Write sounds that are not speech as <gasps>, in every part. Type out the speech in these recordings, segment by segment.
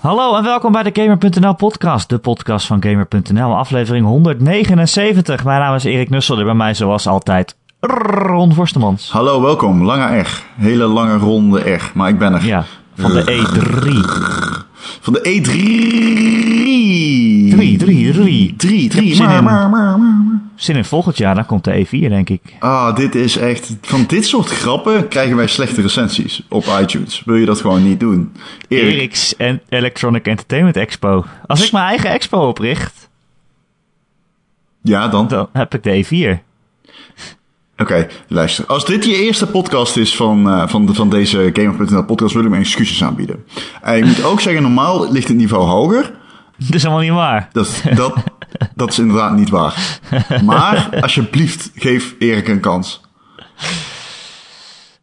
Hallo en welkom bij de Gamer.nl podcast, de podcast van Gamer.nl, aflevering 179. Mijn naam is Erik Nussel en bij mij zoals altijd Ron Vorstemans. Hallo, welkom. Lange R. Hele lange ronde R, maar ik ben er. Ja, van de E3. Van de E3. 3, 3, 3. 3, 3. zin Maar, in. maar, maar, maar. Zin in volgend jaar, dan komt de E4 denk ik. Ah, dit is echt... Van dit soort grappen krijgen wij slechte recensies op iTunes. Wil je dat gewoon niet doen? Erik. Eric's en Electronic Entertainment Expo. Als ik mijn eigen expo opricht, Ja, dan. dan heb ik de E4. Oké, luister. Als dit je eerste podcast is van, eh, van, de, van deze Gamer.nl podcast, wil ik me excuses aanbieden. En je moet ook zeggen, normaal ligt het niveau hoger. <laughs> Dat is allemaal niet waar. Dat, dat, <laughs> dat is inderdaad niet waar. Maar, alsjeblieft, geef Erik een kans.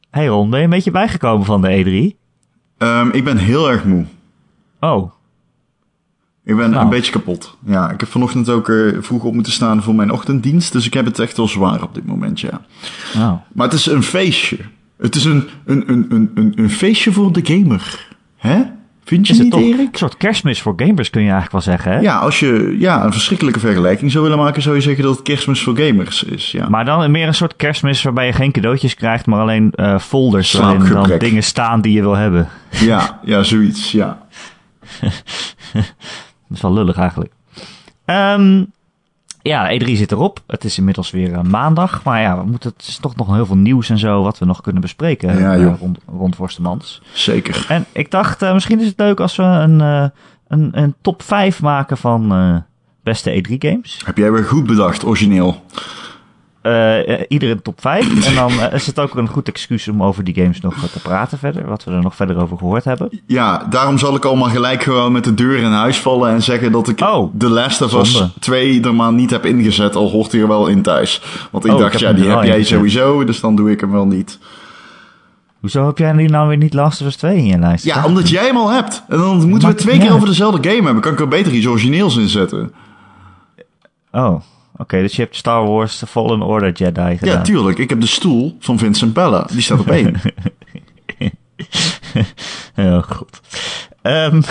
Hey Ron, ben je een beetje bijgekomen van de E3? Ehm, ik ben heel erg moe. Oh, Ik ben Nou. een beetje kapot. Ja, ik heb vanochtend ook eh, vroeg op moeten staan voor mijn ochtenddienst. Dus ik heb het echt wel zwaar op dit moment, ja. oh. Maar het is een feestje. Het is een, een, een, een, een feestje voor de gamer. Hè? Vind je Is het niet, toch Erik? een soort kerstmis voor gamers kun je eigenlijk wel zeggen, hè? Ja, als je ja, een verschrikkelijke vergelijking zou willen maken, zou je zeggen dat het kerstmis voor gamers is. Ja. Maar dan meer een soort kerstmis waarbij je geen cadeautjes krijgt, maar alleen eh, folders waarin dan dingen staan die je wil hebben. ja, ja, zoiets, ja. <laughs> Dat is wel lullig eigenlijk. Ehm, ja, E3 zit erop. Het is inmiddels weer eh, maandag. Maar ja, we moeten, het is toch nog heel veel nieuws en zo wat we nog kunnen bespreken Ja, eh, rond, rond Forstemans. Zeker. En ik dacht, eh, misschien is het leuk als we een, een, een top 5 maken van beste E3 games. Heb jij weer goed bedacht, origineel. Eh, eh, ieder een top 5. En dan eh, is het ook een goed excuus om over die games nog te praten verder. Wat we er nog verder over gehoord hebben. Ja, daarom zal ik allemaal gelijk gewoon met de deur in huis vallen en zeggen dat ik Oh, The Last of Us zonde. 2 er maar niet heb ingezet, al hoort hij er wel in thuis. Want ik Oh, ik dacht, heb ja, die heb jij ingezet. sowieso, dus dan doe ik hem wel niet. Hoezo heb jij nu nou weer niet Last of Us 2 in je lijst? Ja, omdat jij hem al hebt. En dan moeten we twee keer over dezelfde game hebben. Kan ik er beter iets origineels in zetten? Oh, oké. dus je hebt Star Wars The Fallen Order Jedi Ja, gedaan. tuurlijk. Ik heb de stoel van Vincent Bella. Die staat op één. <laughs> oh, god. Ehm,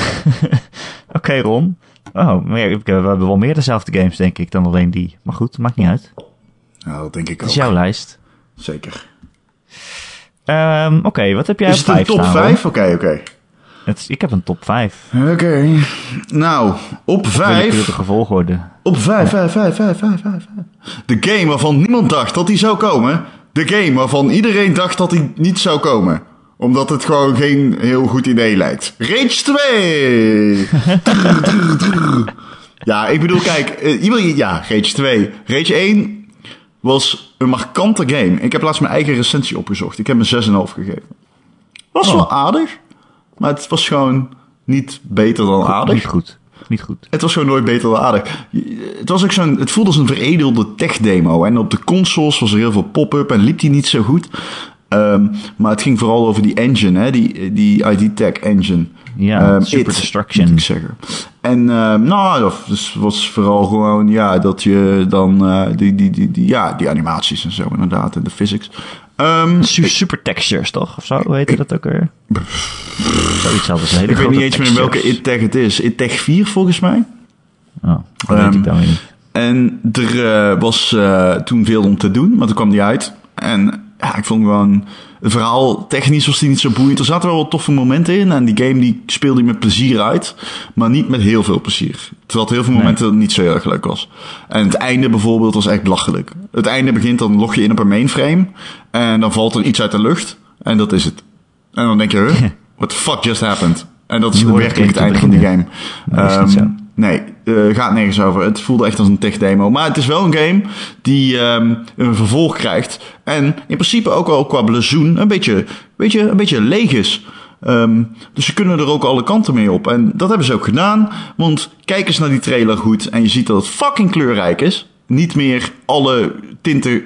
<laughs> oké, Ron. Oh, ja, we hebben wel meer dezelfde games, denk ik, dan alleen die. Maar goed, maakt niet uit. ja, dat denk ik Het ook. is jouw lijst. Zeker. Ehm, oké, wat heb jij Is op het een 5 top staan? 5? Oké, oké. Ik heb een top 5. Oké. Nou, op 5. Willekeurige volgorde. Op 5, 5, 5, 5, 5, 5. De game waarvan niemand dacht dat hij zou komen. De game waarvan iedereen dacht dat hij niet zou komen. Omdat het gewoon geen heel goed idee lijkt. Rage 2! <laughs> Drrr, drrr, drrr. ja, ik bedoel, kijk, eh, ja, Rage 2. Rage 1 was een markante game. Ik heb laatst mijn eigen recensie opgezocht. Ik heb een 6,5 gegeven. Was Oh. wel aardig, maar het was gewoon niet beter dan aardig. Niet goed. Niet goed. Het was gewoon nooit beter dan aardig. Het, was ook zo'n, het voelde als een veredelde tech-demo. En op de consoles was er heel veel pop-up en liep die niet zo goed. Ehm, maar het ging vooral over die engine, hè? die, die ID-Tech engine. Ja, Ehm, Super It, Destruction. moet ik zeggen. En ehm, nou, dat dus was vooral gewoon ja, dat je dan eh, die, die, die, die, ja, die animaties en zo inderdaad en de physics. Su- super textures, toch? Of zo? Hoe heet dat ook weer? Zoiets hadden ze. hele ik weet niet eens meer in welke. IT-Tech het is. IT-Tech 4 volgens mij. Oh, dat weet ik dan weer niet. En er eh, was eh, toen veel om te doen, maar toen kwam die uit. En ja, ik vond gewoon... Het verhaal technisch was die niet zo boeiend. Er zaten wel wat toffe momenten in. En die game die speelde je met plezier uit. Maar niet met heel veel plezier. Terwijl het heel veel momenten dat niet zo heel erg leuk was. En het einde bijvoorbeeld was echt belachelijk. Het einde begint, dan log je in op een mainframe. En dan valt er iets uit de lucht. En dat is het. En dan denk je, huh? <laughs> What the fuck just happened? En dat is werkelijk het einde van die game. Nee, is niet Ehm, zo. Nee, eh, gaat nergens over. Het voelde echt als een tech demo. Maar het is wel een game die ehm, een vervolg krijgt. En in principe ook wel qua blazoen een beetje, beetje, een beetje leeg is. Ehm, dus ze kunnen er ook alle kanten mee op. En dat hebben ze ook gedaan. Want kijk eens naar die trailer goed. En je ziet dat het fucking kleurrijk is. Niet meer alle tinten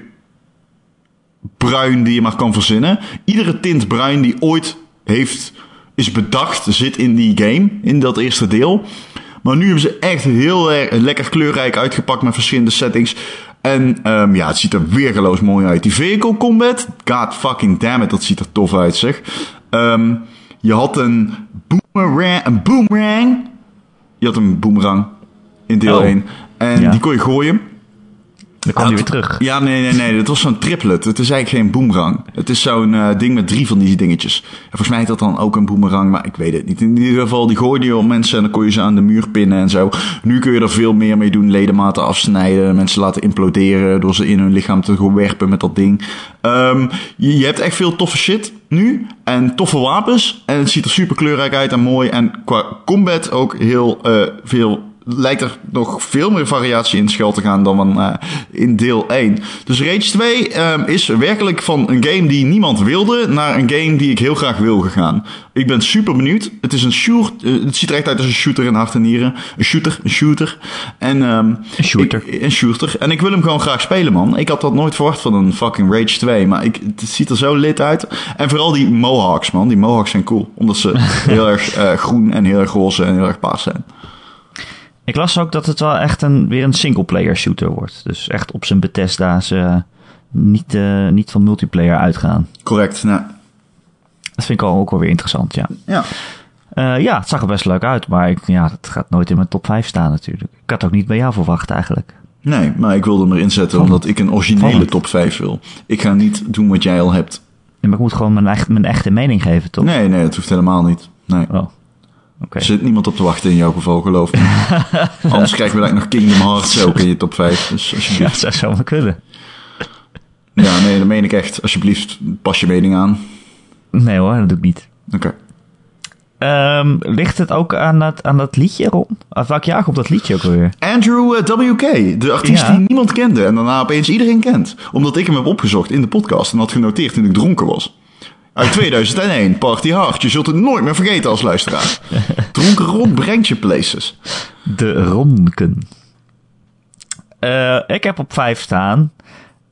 bruin die je maar kan verzinnen. Iedere tint bruin die ooit heeft, is bedacht, zit in die game, in dat eerste deel. Maar nu hebben ze echt heel erg lekker kleurrijk uitgepakt met verschillende settings. En ehm, ja, het ziet er weergeloos mooi uit. Die vehicle combat, god fucking damn it, dat ziet er tof uit zeg. Ehm, Je had een boomerang. Een boomerang. Je had een boomerang in deel Oh. 1. En Ja. die kon je gooien. Dan kwam Ah, hij weer terug. Ja, nee, nee, nee. Het was zo'n triplet. Het is eigenlijk geen boomerang. Het is zo'n eh, ding met drie van die dingetjes. En volgens mij is dat dan ook een boomerang, maar ik weet het niet. In ieder geval, die gooide je op mensen en dan kon je ze aan de muur pinnen en zo. Nu kun je er veel meer mee doen. Ledematen afsnijden, mensen laten imploderen door ze in hun lichaam te werpen met dat ding. Ehm, je, je hebt echt veel toffe shit nu. En toffe wapens. En het ziet er super kleurrijk uit en mooi. En qua combat ook heel eh, veel lijkt er nog veel meer variatie in schuil te gaan dan eh, in deel 1. Dus Rage 2 ehm, is werkelijk van een game die niemand wilde naar een game die ik heel graag wil gegaan. Ik ben super benieuwd. Het is een shoot, eh, het ziet er echt uit als een shooter in hart en nieren. Een shooter, een shooter. En, ehm, Een shooter. ik- een shooter. En ik wil hem gewoon graag spelen, man. Ik had dat nooit verwacht van een fucking Rage 2. Maar ik, het ziet er zo lit uit. En vooral die mohawks, man. Die mohawks zijn cool. Omdat ze <laughs> heel erg eh, groen en heel erg roze en heel erg paars zijn. Ik las ook dat het wel echt een, weer een singleplayer shooter wordt. Dus echt op zijn Bethesda's eh, niet, eh, niet van multiplayer uitgaan. Correct. Nou, Dat vind ik al ook wel weer interessant, ja. ja. Eh, ja, het zag er best leuk uit, maar ik, ja, het gaat nooit in mijn top 5 staan natuurlijk. Ik had het ook niet bij jou verwacht eigenlijk. Nee, maar ik wilde hem erin zetten Van- omdat ik een originele top 5 wil. Ik ga niet doen wat jij al hebt. Ja, maar ik moet gewoon mijn, echt, mijn echte mening geven, toch? Nee, nee, dat hoeft helemaal niet. Nee. Oh, Er zit niemand op te wachten in jouw geval, geloof me. <laughs> Anders krijgen we eigenlijk nog Kingdom Hearts ook in je top 5. Dus Ja, dat zou zomaar kunnen. Ja, nee, dat meen ik echt. Alsjeblieft, pas je mening aan. Nee hoor, dat doe ik niet. Oké. Ehm, ligt het ook aan dat, aan dat liedje, Ron? Of welk jaar komt dat liedje ook weer? Andrew eh, WK, de artiest Ja. die niemand kende en daarna opeens iedereen kent. Omdat ik hem heb opgezocht in de podcast en had genoteerd toen ik dronken was. Uit 2001, Party Hard. Je zult het nooit meer vergeten als luisteraar. <laughs> Dronken Ron brengt je places. De Ronken. Eh, ik heb op 5 staan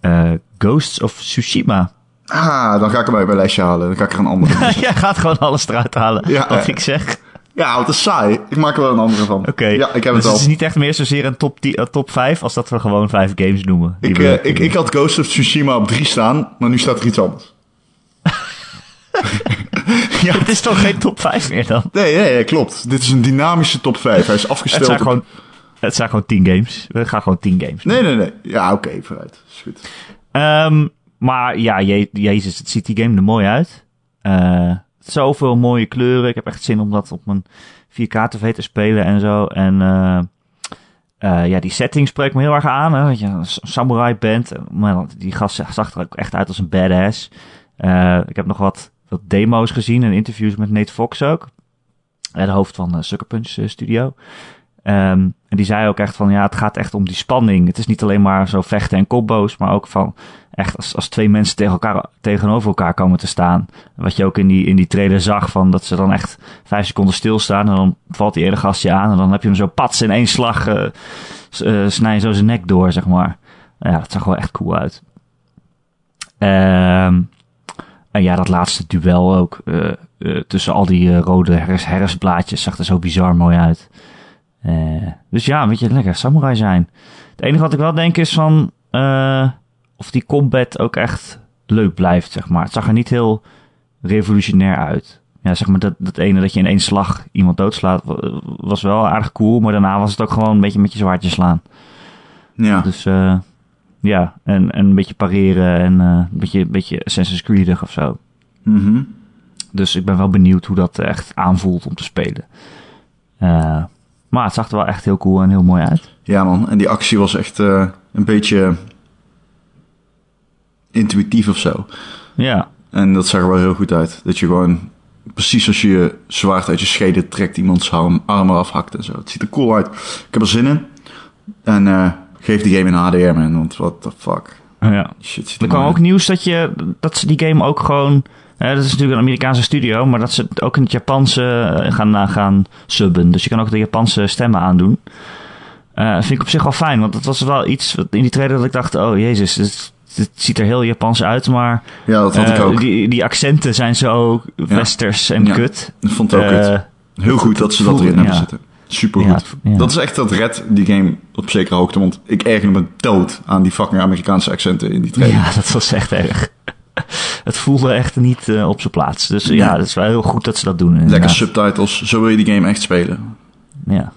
eh, Ghosts of Tsushima. Ah, dan ga ik hem uit mijn lijstje halen. Dan ga ik er een andere. <laughs> Jij gaat gewoon alles eruit halen Ja, wat eh. ik zeg. Ja, want het is saai. Ik maak er wel een andere van. Oké, Ja, ik heb dus het al. is niet echt meer zozeer een top, 10 eh, top 5 als dat we gewoon 5 games noemen. die Ik, eh, ik, ik had Ghost of Tsushima op 3 staan, maar nu staat er iets anders. <laughs> ja, Het is toch geen top 5 meer dan? nee, nee, nee, klopt. Dit is een dynamische top 5. Hij is Het afgesteld. zijn, op- gewoon, het zijn gewoon 10 games. We gaan gewoon 10 games. Nee, nee, nee. Ja, oké, vooruit. Is goed. Ehm, maar ja, je, jezus, het ziet die game er mooi uit. Eh, zoveel mooie kleuren. Ik heb echt zin om dat op mijn 4K-tv te spelen en zo. En eh, eh, ja, die setting spreekt me heel erg aan. Hè? Dat je een samurai bent. Maar die gast zag er ook echt uit als een badass. Ik heb nog wat, wat demo's gezien en interviews met Nate Fox ook. De hoofd van eh, Sucker Punch eh, Studio. Ehm, en die zei ook echt van, ja, het gaat echt om die spanning. Het is niet alleen maar zo vechten en combo's, maar ook van echt als, als twee mensen tegen elkaar, tegenover elkaar komen te staan. Wat je ook in die, in die trailer zag, van dat ze dan echt vijf seconden stilstaan en dan valt die ene gastje aan en dan heb je hem zo pats in één slag, eh snij je zo zijn nek door, zeg maar. Ja, dat zag wel echt cool uit. Ehm, en ja, dat laatste duel ook, eh, eh, tussen al die eh, rode herfst, herfstblaadjes, zag er zo bizar mooi uit. Dus ja, een beetje lekker samurai zijn. Het enige wat ik wel denk is van of die combat ook echt leuk blijft, zeg maar. Het zag er niet heel revolutionair uit. Ja, zeg maar dat, dat ene dat je in één slag iemand doodslaat wa- was wel aardig cool, maar daarna was het ook gewoon een beetje met je zwaardje slaan. Ja. Dus ja, en, en een beetje pareren en eh, een beetje, een beetje Assassin's Creed of zo. Mhm. Dus ik ben wel benieuwd hoe dat echt aanvoelt om te spelen. Eh, maar het zag er wel echt heel cool en heel mooi uit. Ja, man. En die actie was echt eh, een beetje intuïtief of zo. Ja, En dat zag er wel heel goed uit. Dat je gewoon, precies als je je zwaard uit je schede trekt, iemands arm, arm eraf hakt en zo. Het ziet er cool uit. Ik heb er zin in. En eh, geef die game in HDR, man. Want what the fuck. ja. Shit, Er kwam ook nieuws dat, je, dat ze die game ook gewoon... Dat is natuurlijk een Amerikaanse studio, maar dat ze het ook in het Japanse eh, gaan, gaan subben. Dus je kan ook de Japanse stemmen aandoen. Eh vind ik op zich wel fijn, want het was wel iets wat in die trailer dat ik dacht... Oh jezus, het, ziet er heel Japans uit, maar. Ja, dat had ik eh, ook. die, die accenten zijn zo westers en Ja. kut. Dat vond ik ook Eh. Heel goed dat ze dat erin hebben zitten. Super goed. ja. Dat is echt dat red die game op zekere hoogte. Want ik erger me dood aan die fucking Amerikaanse accenten in die trailer. Ja, dat was echt erg. <laughs> het voelde echt niet eh, op zijn plaats. Dus ja, Ja. het is wel heel goed dat ze dat doen. Lekker subtitles. Zo wil je die game echt spelen. Ja.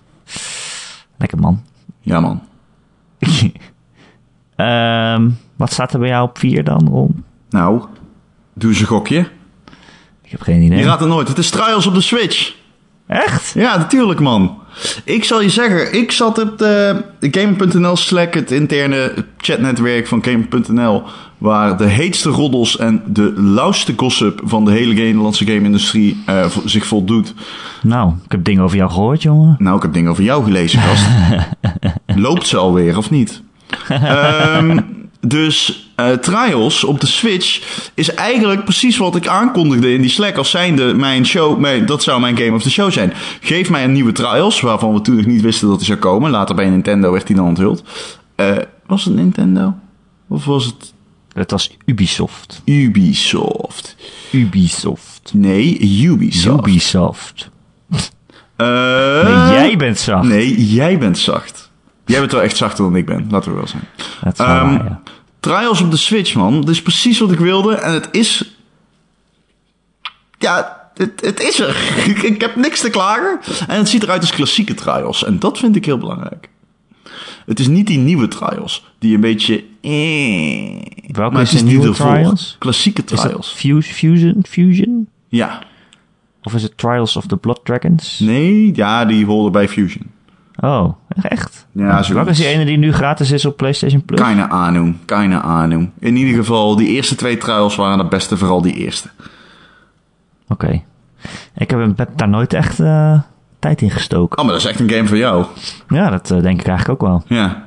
Lekker man. Ja, man. <laughs> Ehm, wat staat er bij jou op 4 dan, Ron? Nou, doe eens een gokje. Ik heb geen idee. Je raadt het nooit. Het is Trials op de Switch. Echt? Ja, natuurlijk, man. Ik zal je zeggen, ik zat op de Gamer.nl Slack, het interne chatnetwerk van Gamer.nl, waar de heetste roddels en de lauwste gossip van de hele Nederlandse game-industrie eh, zich voldoet. Nou, ik heb dingen over jou gehoord, jongen. Nou, ik heb dingen over jou gelezen, gast. <laughs> Loopt ze alweer, of niet? Ehm, <laughs> dus eh, Trials op de Switch is eigenlijk precies wat ik aankondigde in die Slack als zijnde mijn show. Mijn, dat zou mijn game of the show zijn. Geef mij een nieuwe Trials, waarvan we toen nog niet wisten dat die zou komen. Later bij Nintendo werd die dan onthuld. Eh, was het Nintendo? Of was het Het was Ubisoft. Ubisoft? Ubisoft. Nee, Ubisoft. Ubisoft. Eh, Nee, jij bent zacht. Nee, jij bent zacht. Jij bent wel echt zachter dan ik ben, laten we wel zijn. Dat is wel Ehm, waar, ja. Trials op de Switch, man. Dat is precies wat ik wilde. En het is... Ja, het, het is er. <laughs> Ik, heb niks te klagen. En het ziet eruit als klassieke Trials. En dat vind ik heel belangrijk. Het is niet die nieuwe Trials. Die een beetje... Eh, Welke maar is die nieuwe. Trials? Klassieke Trials. Fuse, Fusion? Fusion? Ja. Of is het Trials of the Blood Dragons? Nee, ja, die horen bij Fusion. Oh, echt? Ja, Welke zoiets. is die ene die nu gratis is op PlayStation Plus? Keine Ahnung, keine Ahnung. In ieder geval, die eerste twee Trials waren het beste. Vooral die eerste. Oké. Ik heb daar nooit echt eh, tijd in gestoken. Oh, maar dat is echt een game voor jou. Ja, dat eh, denk ik eigenlijk ook wel. Ja.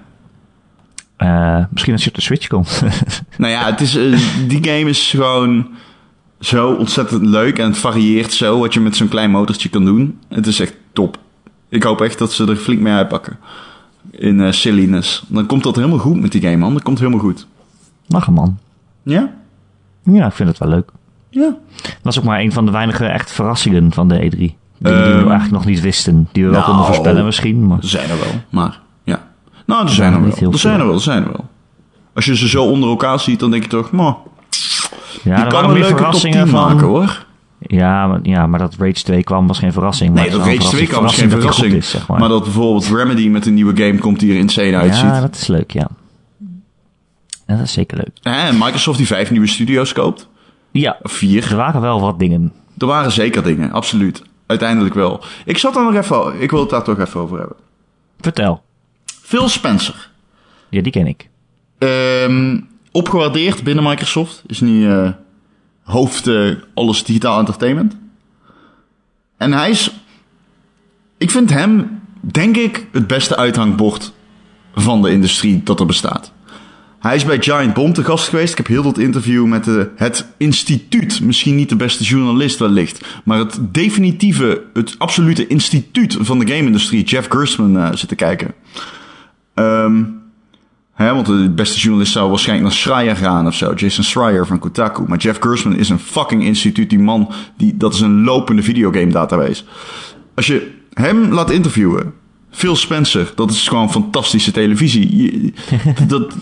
Eh, misschien als je op de Switch komt. <laughs> Nou ja, het is, die game is gewoon zo ontzettend leuk en het varieert zo wat je met zo'n klein motortje kan doen. Het is echt top. Ik hoop echt dat ze er flink mee uitpakken. In eh silliness. Dan komt dat helemaal goed met die game, man. Dat komt helemaal goed. Lachen, man. Ja? Ja, ik vind het wel leuk. Ja. Dat was ook maar een van de weinige echt verrassingen van de E3. Die, die we Ehm, eigenlijk nog niet wisten. Die we wel nou, konden voorspellen misschien. Maar Er zijn er wel, maar ja. Nou, er zijn er wel. Er zijn er wel, er zijn er wel. Als je ze zo onder elkaar ziet, dan denk je toch, maar ja, je er kan een leuke top 10 verrassingen van. maken, hoor. Ja maar, ja, maar dat Rage 2 kwam was geen verrassing. Nee, dat Rage een 2 kwam is geen verrassing. goed is, zeg maar. maar. dat bijvoorbeeld Remedy met een nieuwe game komt die er insane uitziet. ja, dat is leuk, ja. Dat is zeker leuk. En Microsoft die vijf nieuwe studio's koopt. Ja, Of vier. er waren wel wat dingen. Er waren zeker dingen, absoluut. Uiteindelijk wel. Ik zat daar nog even... Ik wil het daar toch even over hebben. Vertel. Phil Spencer. Ja, die ken ik. Ehm, opgewaardeerd binnen Microsoft. Is nu eh, hoofd eh, alles digitaal entertainment. En hij is... Ik vind hem, denk ik, het beste uithangbord van de industrie dat er bestaat. Hij is bij Giant Bomb te gast geweest. Ik heb heel dat interview met de, het instituut. Misschien niet de beste journalist wellicht. Maar het definitieve, het absolute instituut van de game-industrie. Jeff Gerstmann eh, zitten kijken. Ehm Hè, want de beste journalist zou waarschijnlijk naar Schreier gaan of zo. Jason Schreier van Kotaku. Maar Jeff Gerstmann is een fucking instituut. Die man, die, dat is een lopende videogame database. Als je hem laat interviewen. Phil Spencer, dat is gewoon fantastische televisie. <laughs> Dat,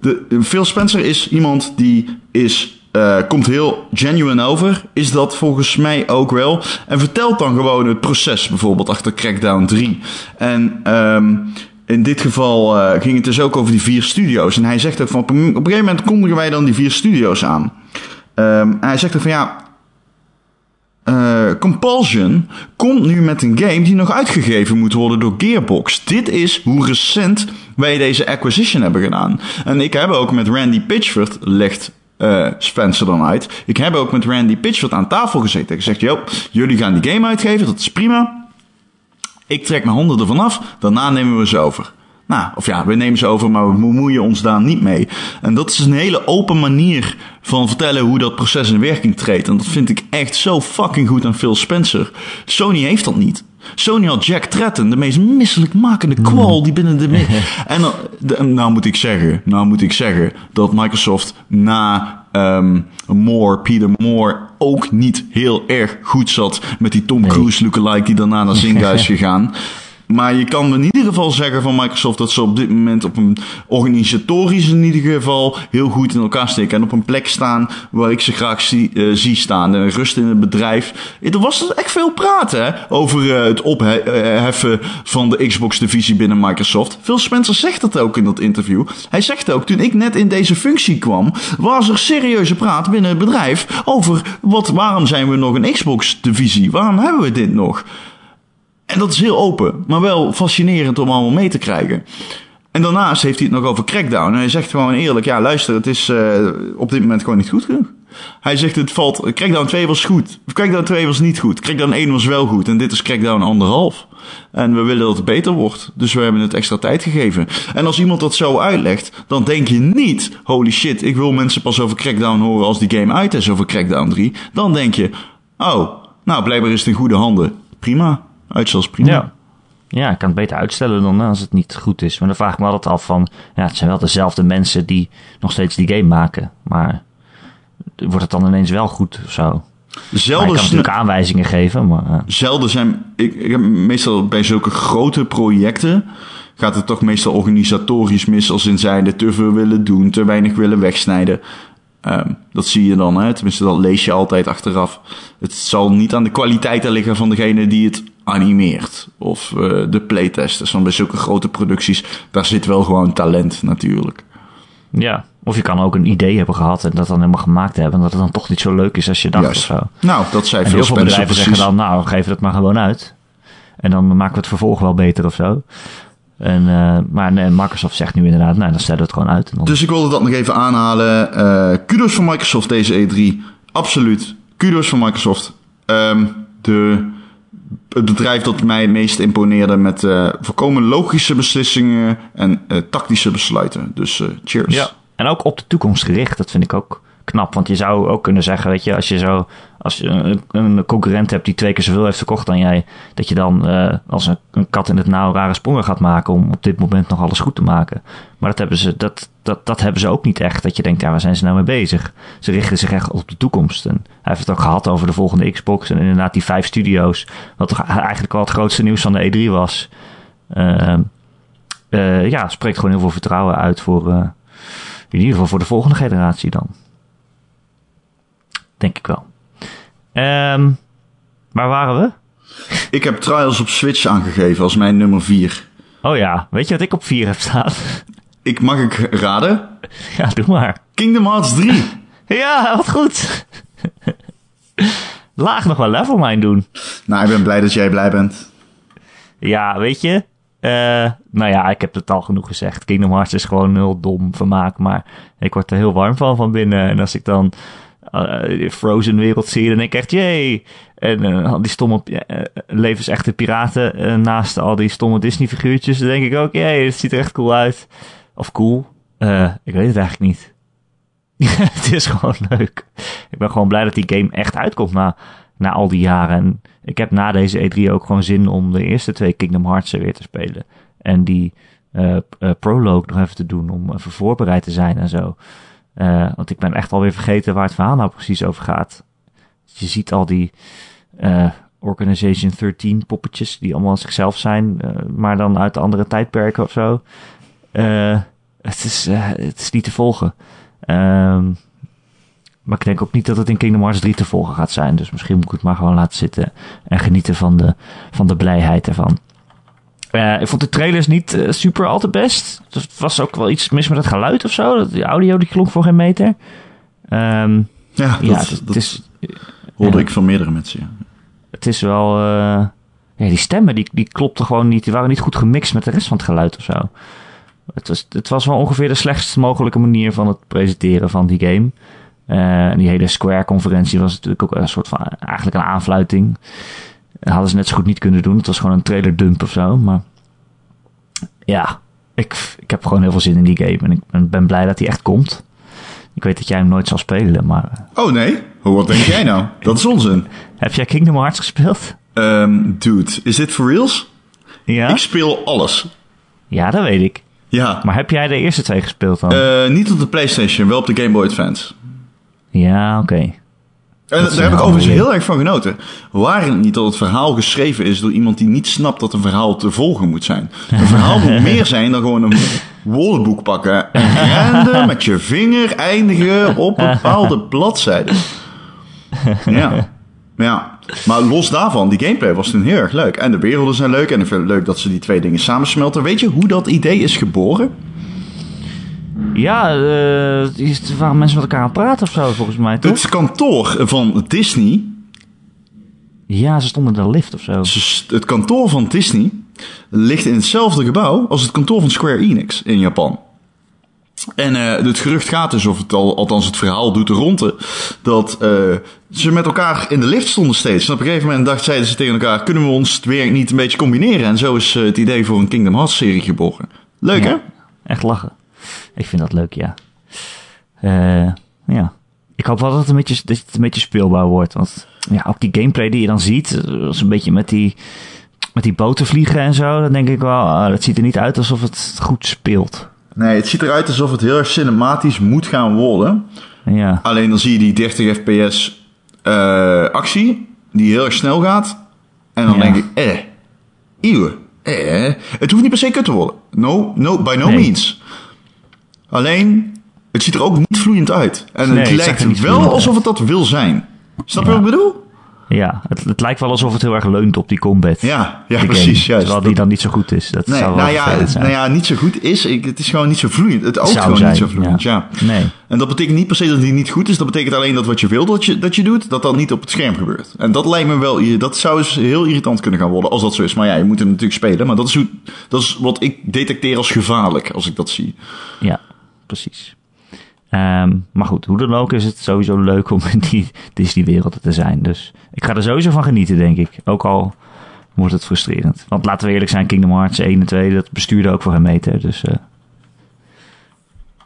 de, Phil Spencer is iemand die is, eh, komt heel genuine over. Is dat volgens mij ook wel. En vertelt dan gewoon het proces bijvoorbeeld achter Crackdown 3. En ehm, in dit geval eh, ging het dus ook over die vier studio's. En hij zegt ook van op een, op een gegeven moment kondigen wij dan die vier studio's aan. Ehm, en hij zegt ook van ja, eh, Compulsion komt nu met een game die nog uitgegeven moet worden door Gearbox. Dit is hoe recent wij deze acquisition hebben gedaan. En ik heb ook met Randy Pitchford, legt eh, Spencer dan uit. Ik heb ook met Randy Pitchford aan tafel gezeten. Ik zeg, joh, jullie gaan die game uitgeven, dat is prima. Ik trek mijn handen ervan af, daarna nemen we ze over. Nou, of ja, we nemen ze over, maar we bemoeien ons daar niet mee. En dat is een hele open manier van vertellen hoe dat proces in werking treedt. En dat vind ik echt zo fucking goed aan Phil Spencer. Sony heeft dat niet. Sony had Jack Tretton, de meest misselijkmakende kwal die binnen de... <laughs> en dan- de- nou moet ik zeggen, nou moet ik zeggen dat Microsoft na ehm Moore, Peter Moore, ook niet heel erg goed zat met die Tom. Cruise lookalike die daarna naar <laughs> Zynga is gegaan. Maar je kan in ieder geval zeggen van Microsoft dat ze op dit moment op een organisatorisch in ieder geval heel goed in elkaar steken. En op een plek staan waar ik ze graag zie, zie staan. En rust in het bedrijf. Er was dus echt veel praten over uh, het opheffen van de Xbox-divisie binnen Microsoft. Phil Spencer zegt dat ook in dat interview. Hij zegt ook, toen ik net in deze functie kwam, was er serieuze praat binnen het bedrijf over wat, waarom zijn we nog een Xbox-divisie? Waarom hebben we dit nog? En dat is heel open, maar wel fascinerend om allemaal mee te krijgen. En daarnaast heeft hij het nog over Crackdown. En hij zegt gewoon eerlijk, ja luister, het is uh, op dit moment gewoon niet goed genoeg. Hij zegt het valt, Crackdown 2 was goed. Crackdown 2 was niet goed. Crackdown 1 was wel goed. En dit is Crackdown 1,5. En we willen dat het beter wordt. Dus we hebben het extra tijd gegeven. En als iemand dat zo uitlegt, dan denk je niet, holy shit, ik wil mensen pas over Crackdown horen als die game uit is over Crackdown 3. Dan denk je, oh, nou blijkbaar is het in goede handen. Prima. Uitstel prima. Ja. Ja, ik kan het beter uitstellen dan als het niet goed is. Maar dan vraag ik me altijd af van... Ja, het zijn wel dezelfde mensen die nog steeds die game maken. Maar wordt het dan ineens wel goed of zo? Zelden je kan natuurlijk aanwijzingen geven, maar... Uh. Zelden zijn... Ik, ik heb meestal bij zulke grote projecten... gaat het toch meestal organisatorisch mis... als in zijnde te veel willen doen, te weinig willen wegsnijden. Um, dat zie je dan, hè? tenminste dat lees je altijd achteraf. Het zal niet aan de kwaliteiten liggen van degene die het animeert. Of uh, de playtesters. Want bij zulke grote producties, daar zit wel gewoon talent natuurlijk. Ja, of je kan ook een idee hebben gehad en dat dan helemaal gemaakt hebben. En dat het dan toch niet zo leuk is als je dacht Juist. of zo. Nou, dat zei veel, veel bedrijven zeggen dan, nou, geven het maar gewoon uit. En dan maken we het vervolg wel beter of zo. En, uh, maar nee, Microsoft zegt nu inderdaad, nou, dan stellen we het gewoon uit. Dan... Dus ik wilde dat nog even aanhalen. Uh, kudos voor Microsoft deze E3. Absoluut. Kudos voor Microsoft. Um, de het bedrijf dat mij het meest imponeerde met uh, voorkomen logische beslissingen en uh, tactische besluiten. Dus uh, cheers. Ja, en ook op de toekomst gericht. Dat vind ik ook knap. Want je zou ook kunnen zeggen, weet je, als je zo als je een, concurrent hebt die twee keer zoveel heeft verkocht dan jij, dat je dan uh, als een, kat in het nauw rare sprongen gaat maken om op dit moment nog alles goed te maken. Maar dat hebben ze, dat, dat, dat hebben ze ook niet echt. Dat je denkt, ja, waar zijn ze nou mee bezig? Ze richten zich echt op de toekomst. En hij heeft het ook gehad over de volgende Xbox en inderdaad die vijf studio's. Wat toch eigenlijk wel het grootste nieuws van de E3 was. Uh, uh, ja, spreekt gewoon heel veel vertrouwen uit voor, in ieder geval voor de volgende generatie dan. Denk ik wel. Um, waar waren we? Ik heb Trials op Switch aangegeven als mijn nummer 4. Oh ja, weet je wat ik op 4 heb staan? Ik mag ik raden? <laughs> Ja, doe maar. Kingdom Hearts 3. <laughs> ja, wat goed. <laughs> Laag nog wel level mine doen. Nou, ik ben blij dat jij blij bent. Ja, weet je. Uh, nou ja, ik heb het al genoeg gezegd. Kingdom Hearts is gewoon heel dom vermaak. Maar ik word er heel warm van van binnen. En als ik dan uh, Frozen wereld zie denk ik echt, jee. En uh, die stomme levensechte piraten naast al die stomme Disney figuurtjes, dan denk ik ook, jee, het ziet er echt cool uit. Of cool, ik weet het eigenlijk niet. <laughs> het is gewoon leuk. Ik ben gewoon blij dat die game echt uitkomt na, na al die jaren. En ik heb na deze E3 ook gewoon zin om de eerste twee Kingdom Hearts weer te spelen. En die prologue nog even te doen om even voorbereid te zijn en zo. Uh, want ik ben echt alweer vergeten waar het verhaal nou precies over gaat. Je ziet al die uh, Organization 13 poppetjes die allemaal zichzelf zijn, uh, maar dan uit andere tijdperken of zo. het, is, het is niet te volgen. Um, maar ik denk ook niet dat het in Kingdom Hearts 3 te volgen gaat zijn. Dus misschien moet ik het maar gewoon laten zitten en genieten van de, van de blijheid ervan. Uh, ik vond de trailers niet uh, super al te best. Er was ook wel iets mis met het geluid of zo. De audio die klonk voor geen meter. Um, ja, ja, dat, het, dat is, hoorde uh, ik van meerdere mensen. Ja. Het is wel... ja, die stemmen die, die klopten gewoon niet. Die waren niet goed gemixt met de rest van het geluid of zo. Het was, het was wel ongeveer de slechtst mogelijke manier van het presenteren van die game. Uh, die hele Square-conferentie was natuurlijk ook een soort van... Eigenlijk een aanfluiting hadden ze net zo goed niet kunnen doen. Het was gewoon een trailer dump of zo. Maar ja, ik, ik heb gewoon heel veel zin in die game. En ik ben, ben blij dat hij echt komt. Ik weet dat jij hem nooit zal spelen, maar... Oh nee? Wat denk jij nou? Dat is onzin. Heb jij Kingdom Hearts gespeeld? Um, dude, is dit for reals? Ja? Ik speel alles. Ja, dat weet ik. Ja. Maar heb jij de eerste twee gespeeld dan? Uh, niet op de PlayStation, wel op de Game Boy Advance. Ja, oké. Okay. En Dat is daar heb ik overigens heel erg van genoten. Waar het niet dat het verhaal geschreven is door iemand die niet snapt dat een verhaal te volgen moet zijn. Een <laughs> verhaal moet meer zijn dan gewoon een woordenboek pakken en met je vinger eindigen op bepaalde <laughs> bladzijden. Ja. ja. Maar los daarvan, die gameplay was toen heel erg leuk. En de werelden zijn leuk. En ik vind het leuk dat ze die twee dingen samensmelten. Weet je hoe dat idee is geboren? Ja, eh, is- waren mensen met elkaar aan het praten of zo, volgens mij, toch? Het kantoor van Disney Ja, ze stonden in de lift of zo. Het kantoor van Disney ligt in hetzelfde gebouw als het kantoor van Square Enix in Japan. En eh, het gerucht gaat dus, of het al, althans het verhaal doet de ronde, dat eh, ze met elkaar in de lift stonden steeds. En op een gegeven moment dacht, zeiden ze tegen elkaar, kunnen we ons het werk niet een beetje combineren? En zo is eh, het idee voor een Kingdom Hearts serie geboren. Leuk hè? Echt lachen. Ik vind dat leuk, ja. Eh, ja. Ik hoop wel dat het, een beetje, dat het een beetje speelbaar wordt. Want ja, ook die gameplay die je dan ziet, eh, als een beetje met die, met die boten vliegen en zo, dan denk ik wel, ah, dat ziet er niet uit alsof het goed speelt. Nee, het ziet eruit alsof het heel erg cinematisch moet gaan worden. Ja, Alleen dan zie je die 30 fps eh, actie, die heel erg snel gaat. En dan Ja. denk ik, eh, eeuw, eh. Het hoeft niet per se kut te worden. No, no, by no Nee. means. Alleen, het ziet er ook niet vloeiend uit. En Nee, het lijkt wel alsof het dat wil zijn. Snap je Ja. wat ik bedoel? ja het, het lijkt wel alsof het heel erg leunt op die combat. Ja, ja precies. game, Juist. Terwijl die dan niet zo goed is. Dat Nee, zou wel nou ja, zijn. nou ja, niet zo goed is. Ik, het is gewoon niet zo vloeiend. Het oogt gewoon zijn, niet zo vloeiend, ja. Nee. En dat betekent niet per se dat die niet goed is. Dat betekent alleen dat wat je wil dat je, dat je doet, dat dat niet op het scherm gebeurt. En dat lijkt me wel, dat zou eens heel irritant kunnen gaan worden als dat zo is. Maar ja, je moet hem natuurlijk spelen. Maar dat is, hoe, dat is wat ik detecteer als gevaarlijk als ik dat zie. Ja, precies. Ehm, maar goed, hoe dan ook is het sowieso leuk om in die <laughs> Disney-wereld te zijn. Dus ik ga er sowieso van genieten, denk ik. Ook al wordt het frustrerend. Want laten we eerlijk zijn, Kingdom Hearts 1 en 2, dat bestuurde ook voor een meter. Dus eh,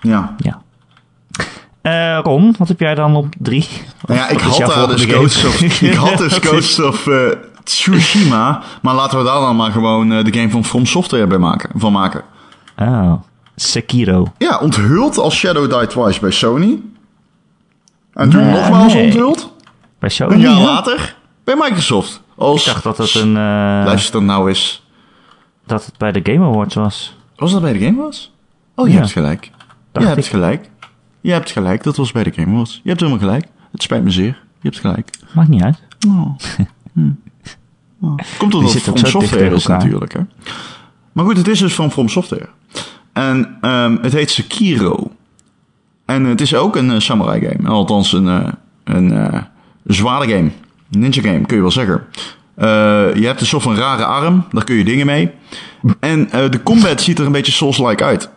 Ja. ja. Eh Ron, wat heb jij dan op 3? Nou ja, ik had daar dus Ghost of, <laughs> ik had dus Ghost of eh, Tsushima. Maar laten we daar dan maar gewoon de game van From Software bij maken, van maken. Oh, Sekiro. Ja, onthuld als Shadow Die Twice bij Sony. En toen Nee, nogmaals nee. onthuld. Bij Sony? Een jaar later bij Microsoft. Als, Ik dacht dat het, een, eh, Luister nou eens. dat het bij de Game Awards was. Was dat bij de Game Awards? Oh, je Ja. hebt gelijk. Je hebt ik. gelijk. Je hebt gelijk, dat was bij de Game Awards. Je hebt helemaal gelijk. Het spijt me zeer. Je hebt gelijk. Maakt niet uit. Oh. <laughs> Hm. Oh. Komt omdat het From Software is natuurlijk. Hè? Maar goed, het is dus van From Software. En ehm, het heet Sekiro. En het is ook een eh, samurai game. Althans, een, eh, een eh, zware game. Ninja game, kun je wel zeggen. Je hebt een soort van rare arm. Daar kun je dingen mee. En de combat ziet er een beetje Souls-like uit.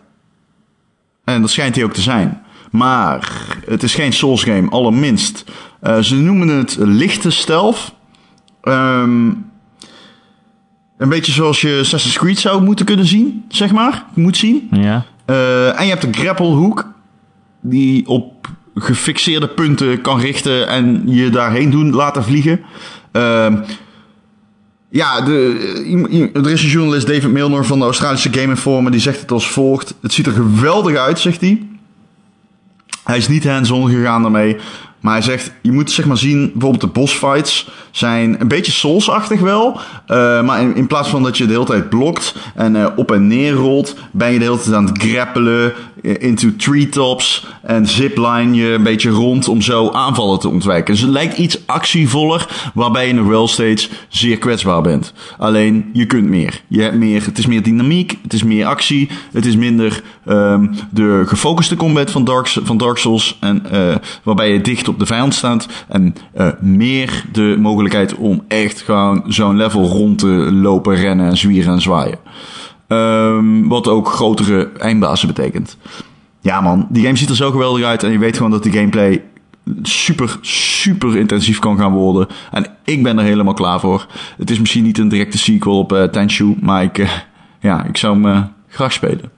En dat schijnt hij ook te zijn. Maar het is geen Souls game, allerminst. Eh, ze noemen het lichte stealth. Ehm, een beetje zoals je Assassin's Creed zou moeten kunnen zien, zeg maar. Moet zien. Ja. Eh, en je hebt een grapplehoek. Die op gefixeerde punten kan richten en je daarheen doen laten vliegen. Ehm, ja, de, er is een journalist, David Milner van de Australische Game Informer, die zegt het als volgt. Het ziet er geweldig uit, zegt hij. Hij is niet hands-on gegaan daarmee. Maar hij zegt, je moet zeg maar zien, bijvoorbeeld de bossfights zijn een beetje Souls-achtig wel. eh, maar in, plaats van dat je de hele tijd blokt en eh, op en neer rolt, ben je de hele tijd aan het grappelen eh, into treetops en zipline je een beetje rond om zo aanvallen te ontwijken. Dus het lijkt iets actievoller, waarbij je nog wel steeds zeer kwetsbaar bent. Alleen, je kunt meer. Je hebt meer, het is meer dynamiek, het is meer actie, het is minder ehm, de gefocuste combat van Dark, van Dark Souls, en, waarbij je dicht op de vijand staat. En eh, meer de mogelijkheid om echt gewoon zo'n level rond te lopen, rennen, zwieren en zwaaien. Ehm, wat ook grotere eindbazen betekent. Ja man, die game ziet er zo geweldig uit en je weet gewoon dat die gameplay super, super intensief kan gaan worden. En ik ben er helemaal klaar voor. Het is misschien niet een directe sequel op eh Tenshu, maar ik, eh, ja, ik zou hem graag spelen.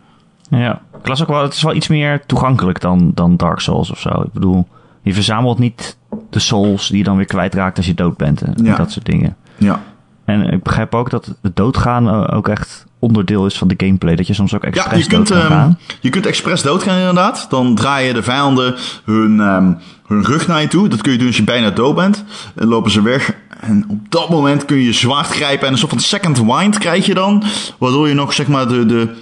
Ja, ik ook wel, het is wel iets meer toegankelijk dan, dan Dark Souls of zo. Ik bedoel, je verzamelt niet de souls die je dan weer kwijtraakt als je dood bent en Ja. dat soort dingen. Ja, En ik begrijp ook dat het doodgaan eh, ook echt onderdeel is van de gameplay. Dat je soms ook Ja, expres je kunt, dood ehm, je kunt expres doodgaan inderdaad. Dan draaien de vijanden hun, ehm, hun rug naar je toe. Dat kun je doen als je bijna dood bent. En lopen ze weg. En op dat moment kun je je zwaard grijpen. En een soort van second wind krijg je dan. Waardoor je nog zeg maar de, de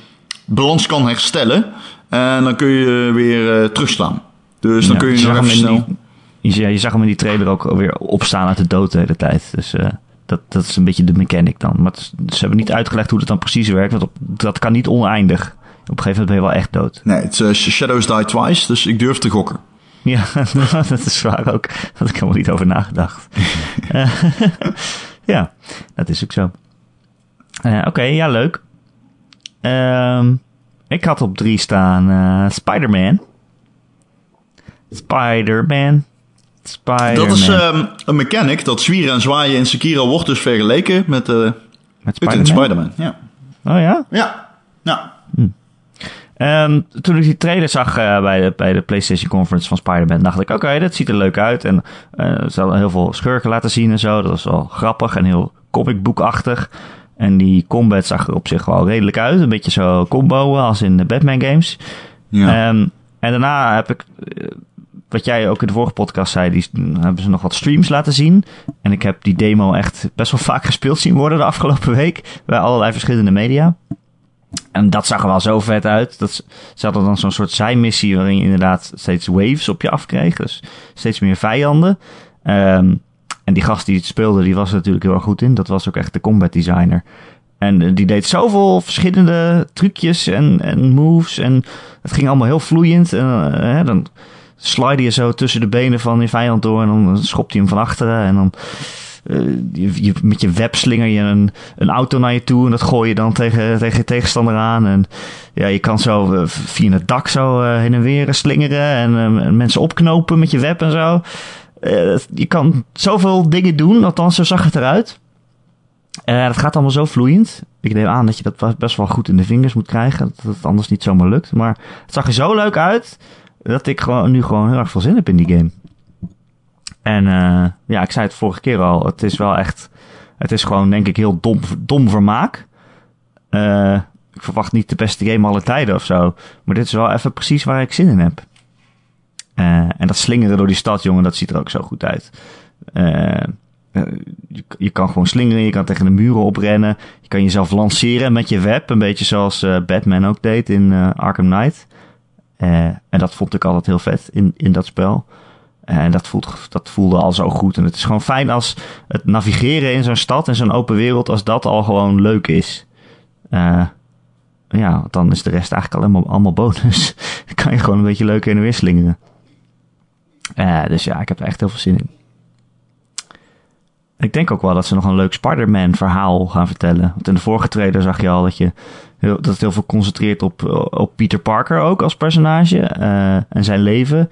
balans kan herstellen. En dan kun je weer eh, terugslaan. Dus dan Ja, kun je, zag nog even in snel... die- je, je zag hem in die trailer ook weer opstaan uit de dood de hele tijd. Dus eh, dat, dat is een beetje de mechanic dan. Maar is- ze hebben niet uitgelegd hoe dat dan precies werkt. Want op, dat kan niet oneindig. Op een gegeven moment ben je wel echt dood. Nee, het is eh, Shadows Die Twice. Dus ik durf te gokken. Ja, <laughs> dat is waar ook. Daar had ik helemaal niet over nagedacht. <laughs> Ja, dat is ook zo. Eh, Oké, ja, leuk. Ehm, ik had op drie staan eh, Spider-Man. Spider-Man. Spider-Man. Dat is ehm, een mechanic. Dat zwieren en zwaaien in Sekiro wordt dus vergeleken met, eh Met Spider-Man? Ja. Oh ja? Ja. Ja. Ehm, toen ik die trailer zag eh, bij, de, bij de PlayStation Conference van Spider-Man, dacht ik: oké, dat ziet er leuk uit. En eh ze hadden heel veel schurken laten zien en zo. Dat was wel grappig en heel comicboekachtig. En die combat zag er op zich wel redelijk uit. Een beetje zo combo als in de Batman games. Ja. Ehm, en daarna heb ik, wat jij ook in de vorige podcast zei, die hebben ze nog wat streams laten zien. En ik heb die demo echt best wel vaak <laughs> gespeeld zien worden de afgelopen week. Bij allerlei verschillende media. En dat zag er wel zo vet uit. Dat ze, hadden dan zo'n soort zijmissie waarin je inderdaad steeds waves op je afkreeg. Dus steeds meer vijanden. Ehm, en die gast die het speelde, die was er natuurlijk heel erg goed in. Dat was ook echt de combat designer. En eh, die deed zoveel verschillende trucjes en, en moves. En het ging allemaal heel vloeiend. En, eh, dan slide je zo tussen de benen van je vijand door. En dan schopt hij hem van achteren. En dan eh, je, met je web slinger je een, een auto naar je toe. En dat gooi je dan tegen, tegen je tegenstander aan. En ja, je kan zo eh, via het dak zo eh, heen en weer slingeren. En mensen opknopen met je web en zo. Je kan zoveel dingen doen. Althans, zo zag het eruit. Dat gaat allemaal zo vloeiend. Ik neem aan dat je dat best wel goed in de vingers moet krijgen. Dat het anders niet zomaar lukt. Maar het zag er zo leuk uit. Dat ik gewoon, nu gewoon heel erg veel zin heb in die game. En eh, ja, ik zei het vorige keer al. Het is wel echt. Het is gewoon, denk ik, heel dom, dom vermaak. Eh, ik verwacht niet de beste game aller tijden of zo. Maar dit is wel even precies waar ik zin in heb. Eh, en dat slingeren door die stad, jongen, dat ziet er ook zo goed uit. Je, je kan gewoon slingeren, je kan tegen de muren oprennen. Je kan jezelf lanceren met je web. Een beetje zoals Batman ook deed in Arkham Knight. Eh, en dat vond ik altijd heel vet in, in dat spel. En dat, voelt, dat voelde al zo goed. En het is gewoon fijn als het navigeren in zo'n stad, in zo'n open wereld, als dat al gewoon leuk is. Eh, ja, dan is de rest eigenlijk allemaal, allemaal bonus. <laughs> dan kan je gewoon een beetje leuk en weer slingeren. Eh, dus ja, ik heb er echt heel veel zin in. Ik denk ook wel dat ze nog een leuk Spider-Man verhaal gaan vertellen. Want in de vorige trailer zag je al dat, je heel, dat heel veel concentreert op, op Peter Parker ook als personage. eh, en zijn leven.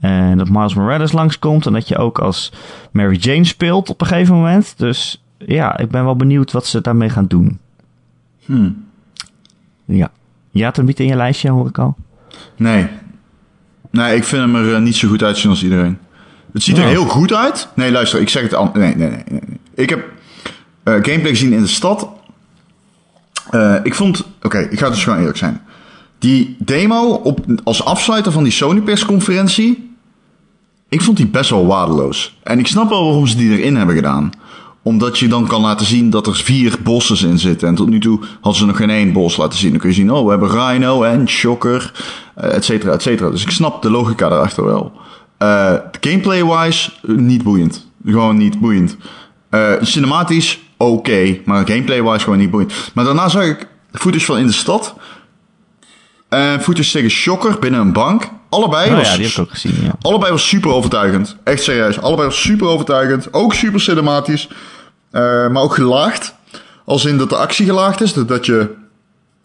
En dat Miles Morales langskomt. En dat je ook als Mary Jane speelt op een gegeven moment. Dus ja, ik ben wel benieuwd wat ze daarmee gaan doen. Hmm. Ja. Je had hem niet in je lijstje, hoor ik al. Nee. Nee, ik vind hem er eh, niet zo goed uitzien als iedereen. Het ziet er Oh. heel goed uit. Nee, luister, ik zeg het al. Nee, nee, nee. nee. nee. Ik heb eh, gameplay gezien in de stad. Eh, ik vond. Oké, ik ga dus gewoon eerlijk zijn. Die demo op, als afsluiter van die Sony persconferentie. Ik vond die best wel waardeloos. En ik snap wel waarom ze die erin hebben gedaan. Omdat je dan kan laten zien dat er vier bosses in zitten. En tot nu toe hadden ze nog geen één bos laten zien. Dan kun je zien, oh, we hebben Rhino en Shocker, eh, et cetera, et cetera. Dus ik snap de logica daarachter wel. Eh, gameplay-wise, niet boeiend. Gewoon niet boeiend. Cinematisch, oké. maar gameplay-wise gewoon niet boeiend. Maar daarna zag ik footage van in de stad. En footage tegen Shocker binnen een bank. Allebei Oh was ja, die heb ik ook gezien, ja. Allebei was super overtuigend. Echt serieus. Allebei was super overtuigend. Ook super cinematisch. Eh, maar ook gelaagd. Als in dat de actie gelaagd is. Dat- Dat je...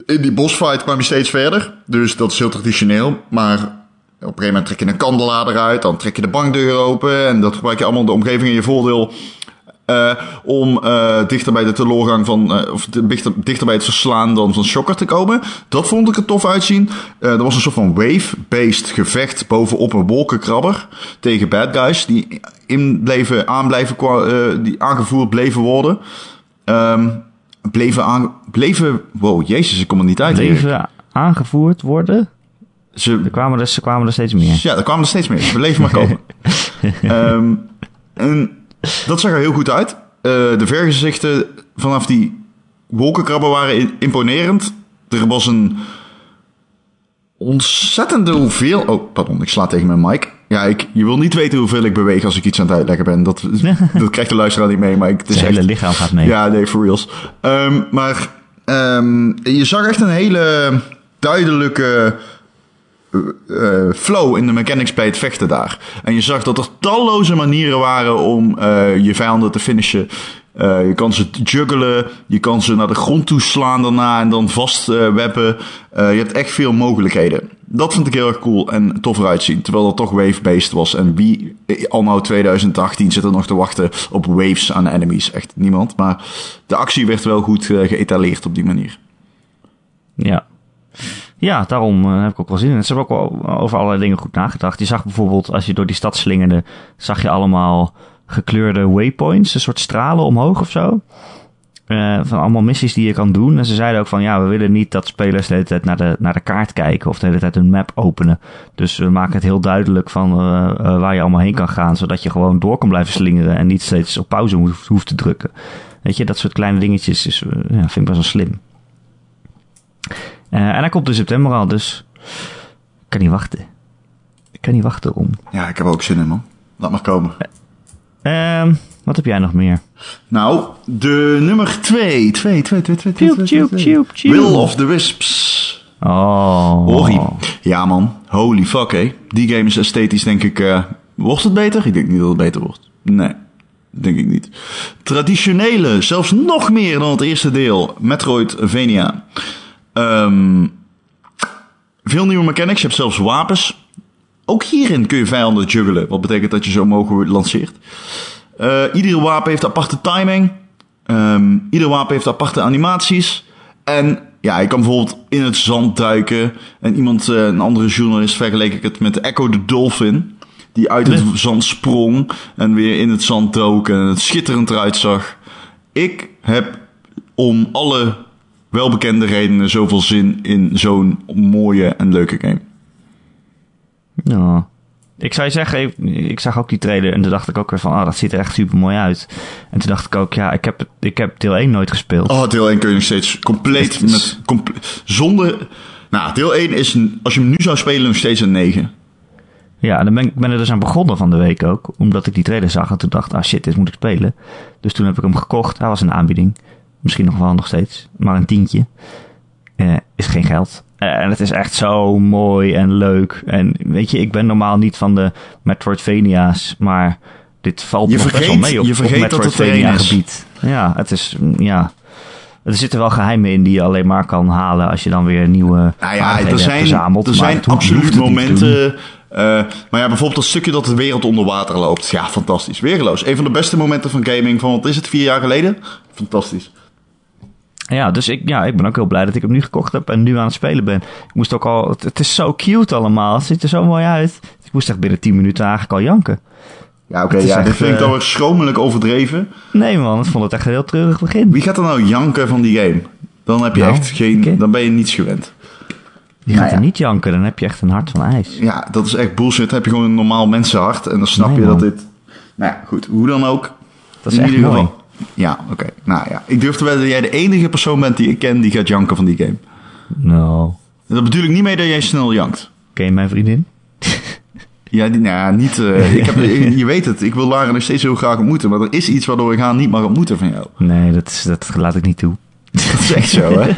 In die bossfight kwam je steeds verder. Dus dat is heel traditioneel. Maar op een gegeven moment trek je een kandelaar uit. Dan trek je de bankdeur open. En dat gebruik je allemaal de omgeving in je voordeel. Eh, om eh, dichter bij de teleurgang van, eh, of dichter, dichter bij het verslaan dan van Shocker te komen. Dat vond ik er tof uitzien. Er was een soort van wave-based gevecht bovenop een wolkenkrabber tegen bad guys die in bleven, aan blijven, die aangevoerd bleven worden. Ehm, bleven, aan, bleven... Wow, jezus, ik kom er niet uit. Erik. Leven aangevoerd worden. Ze, Er kwamen er, ze kwamen er steeds meer. Ja, er kwamen er steeds meer. We bleven maar <laughs> komen. Ehm, en dat zag er heel goed uit. Eh, de vergezichten vanaf die wolkenkrabber waren imponerend. Er was een ontzettende hoeveel... Oh, pardon, ik sla tegen mijn mic. Ja, ik, je wil niet weten hoeveel ik beweeg als ik iets aan het uitleggen ben. Dat, <laughs> dat krijgt de luisteraar niet mee, maar ik, het is Zijn echt... hele lichaam gaat mee. Ja, nee, for reals. Ehm, maar ehm, je zag echt een hele duidelijke eh, flow in de mechanics het vechten daar. En je zag dat er talloze manieren waren om eh, je vijanden te finishen. Eh, je kan ze juggelen, je kan ze naar de grond toe slaan daarna en dan vastwebben. Eh je hebt echt veel mogelijkheden. Dat vond ik heel erg cool en tof eruit zien. Terwijl dat toch wave-based was. En wie eh, anno 2018 zit er nog te wachten op waves aan enemies? Echt niemand. Maar de actie werd wel goed geëtaleerd op die manier. Ja. Ja, daarom eh, heb ik ook wel zin in. Ze hebben ook wel over allerlei dingen goed nagedacht. Je zag bijvoorbeeld, als je door die stad slingerde, zag je allemaal gekleurde waypoints, een soort stralen omhoog of zo. Eh, van allemaal missies die je kan doen. En ze zeiden ook van, ja, we willen niet dat spelers de hele tijd naar de, naar de kaart kijken of de hele tijd een map openen. Dus we maken het heel duidelijk van eh, waar je allemaal heen kan gaan, zodat je gewoon door kan blijven slingeren en niet steeds op pauze hoeft, te drukken. Weet je, dat soort kleine dingetjes is, ja, vind ik best wel slim. Eh, en hij komt in september al, dus ik kan niet wachten. Ik kan niet wachten om. Ja, ik heb ook zin in, man. Laat maar komen. Ehm, wat heb jij nog meer? Nou, de nummer 2. 2, 2, 2, 2, Tjoep, tjoep, tjoep, tjoep. Will of the Wisps. Oh. Ori. Ja, man. Holy fuck, hé. Die game is esthetisch, denk ik... eh, wordt het beter? Ik denk niet dat het beter wordt. Nee. Denk ik niet. Traditionele, zelfs nog meer dan het eerste deel. Metroidvania. Ehm veel nieuwe mechanics. Je hebt zelfs wapens. Ook hierin kun je vijanden juggelen. Wat betekent dat je zo mogen lanceert. Eh iedere wapen heeft aparte timing. Ehm ieder wapen heeft aparte animaties. En ja, je kan bijvoorbeeld in het zand duiken. En iemand, eh, een andere journalist, vergeleek ik het met Echo the Dolphin. Die uit het zand sprong en weer in het zand dook en het schitterend eruit zag. Ik heb om alle welbekende redenen zoveel zin in zo'n mooie en leuke game. Ja. Ik zou je zeggen, ik, ik zag ook die trailer en toen dacht ik ook weer van, ah, dat ziet er echt super mooi uit. En toen dacht ik ook, ja, ik heb, ik heb deel 1 nooit gespeeld. Oh, deel 1 kun je nog steeds compleet is- met... comple- zonder... Nou, deel 1 is, een, als je hem nu zou spelen, nog steeds een 9. Ja, en dan ben ik ben er dus aan begonnen van de week ook. Omdat ik die trailer zag en toen dacht, ah shit, dit moet ik spelen. Dus toen heb ik hem gekocht. Hij was een aanbieding. Misschien nog wel nog steeds. Maar een tientje. Eh, is geen geld. Eh, en het is echt zo mooi en leuk. En weet je, ik ben normaal niet van de Metroidvania's. Maar dit valt Je nog best wel vergeet- mee op, je vergeet op dat het er één Metroidvania is. gebied. Ja, het is, mm, ja... Er zitten wel geheimen in die je alleen maar kan halen als je dan weer nieuwe Nou ja, er zijn, verzameld. er zijn absoluut momenten... eh, maar ja, bijvoorbeeld dat stukje dat de wereld onder water loopt. Ja, fantastisch. Weergeloos. Een van de beste momenten van gaming van, wat is het, vier jaar geleden? Fantastisch. Ja, dus ik, ja, ik ben ook heel blij dat ik hem nu gekocht heb en nu aan het spelen ben. Ik moest ook al, het, het is zo cute allemaal, het ziet er zo mooi uit. Ik moest echt binnen 10 minuten eigenlijk al janken. Ja, oké. Ja, dit vind ik dan weer schromelijk overdreven. Nee man, ik vond het echt een heel treurig begin. Wie gaat er nou janken van die game? Dan heb je Nou, echt geen... Dan ben je niets gewend. Je gaat Nou ja. er niet janken, dan heb je echt een hart van ijs. Ja, dat is echt bullshit. Dan heb je gewoon een normaal mensenhart. En dan snap Nee, je dat dit... Nou ja, goed. Hoe dan ook. Dat is In echt ieder mooi. geval. Ja, oké. Nou ja. Ik durf te wedden dat jij de enige persoon bent die ik ken die gaat janken van die game. Nou, dat bedoel ik niet mee dat jij snel jankt. ken je mijn vriendin? <laughs> Ja, die, nou ja, niet... eh, ik heb, je weet het, ik wil Lara nog steeds heel graag ontmoeten. Maar er is iets waardoor ik haar niet mag ontmoeten van jou. Nee, dat, is, dat laat ik niet toe. <laughs> Dat is echt zo, hè? <laughs>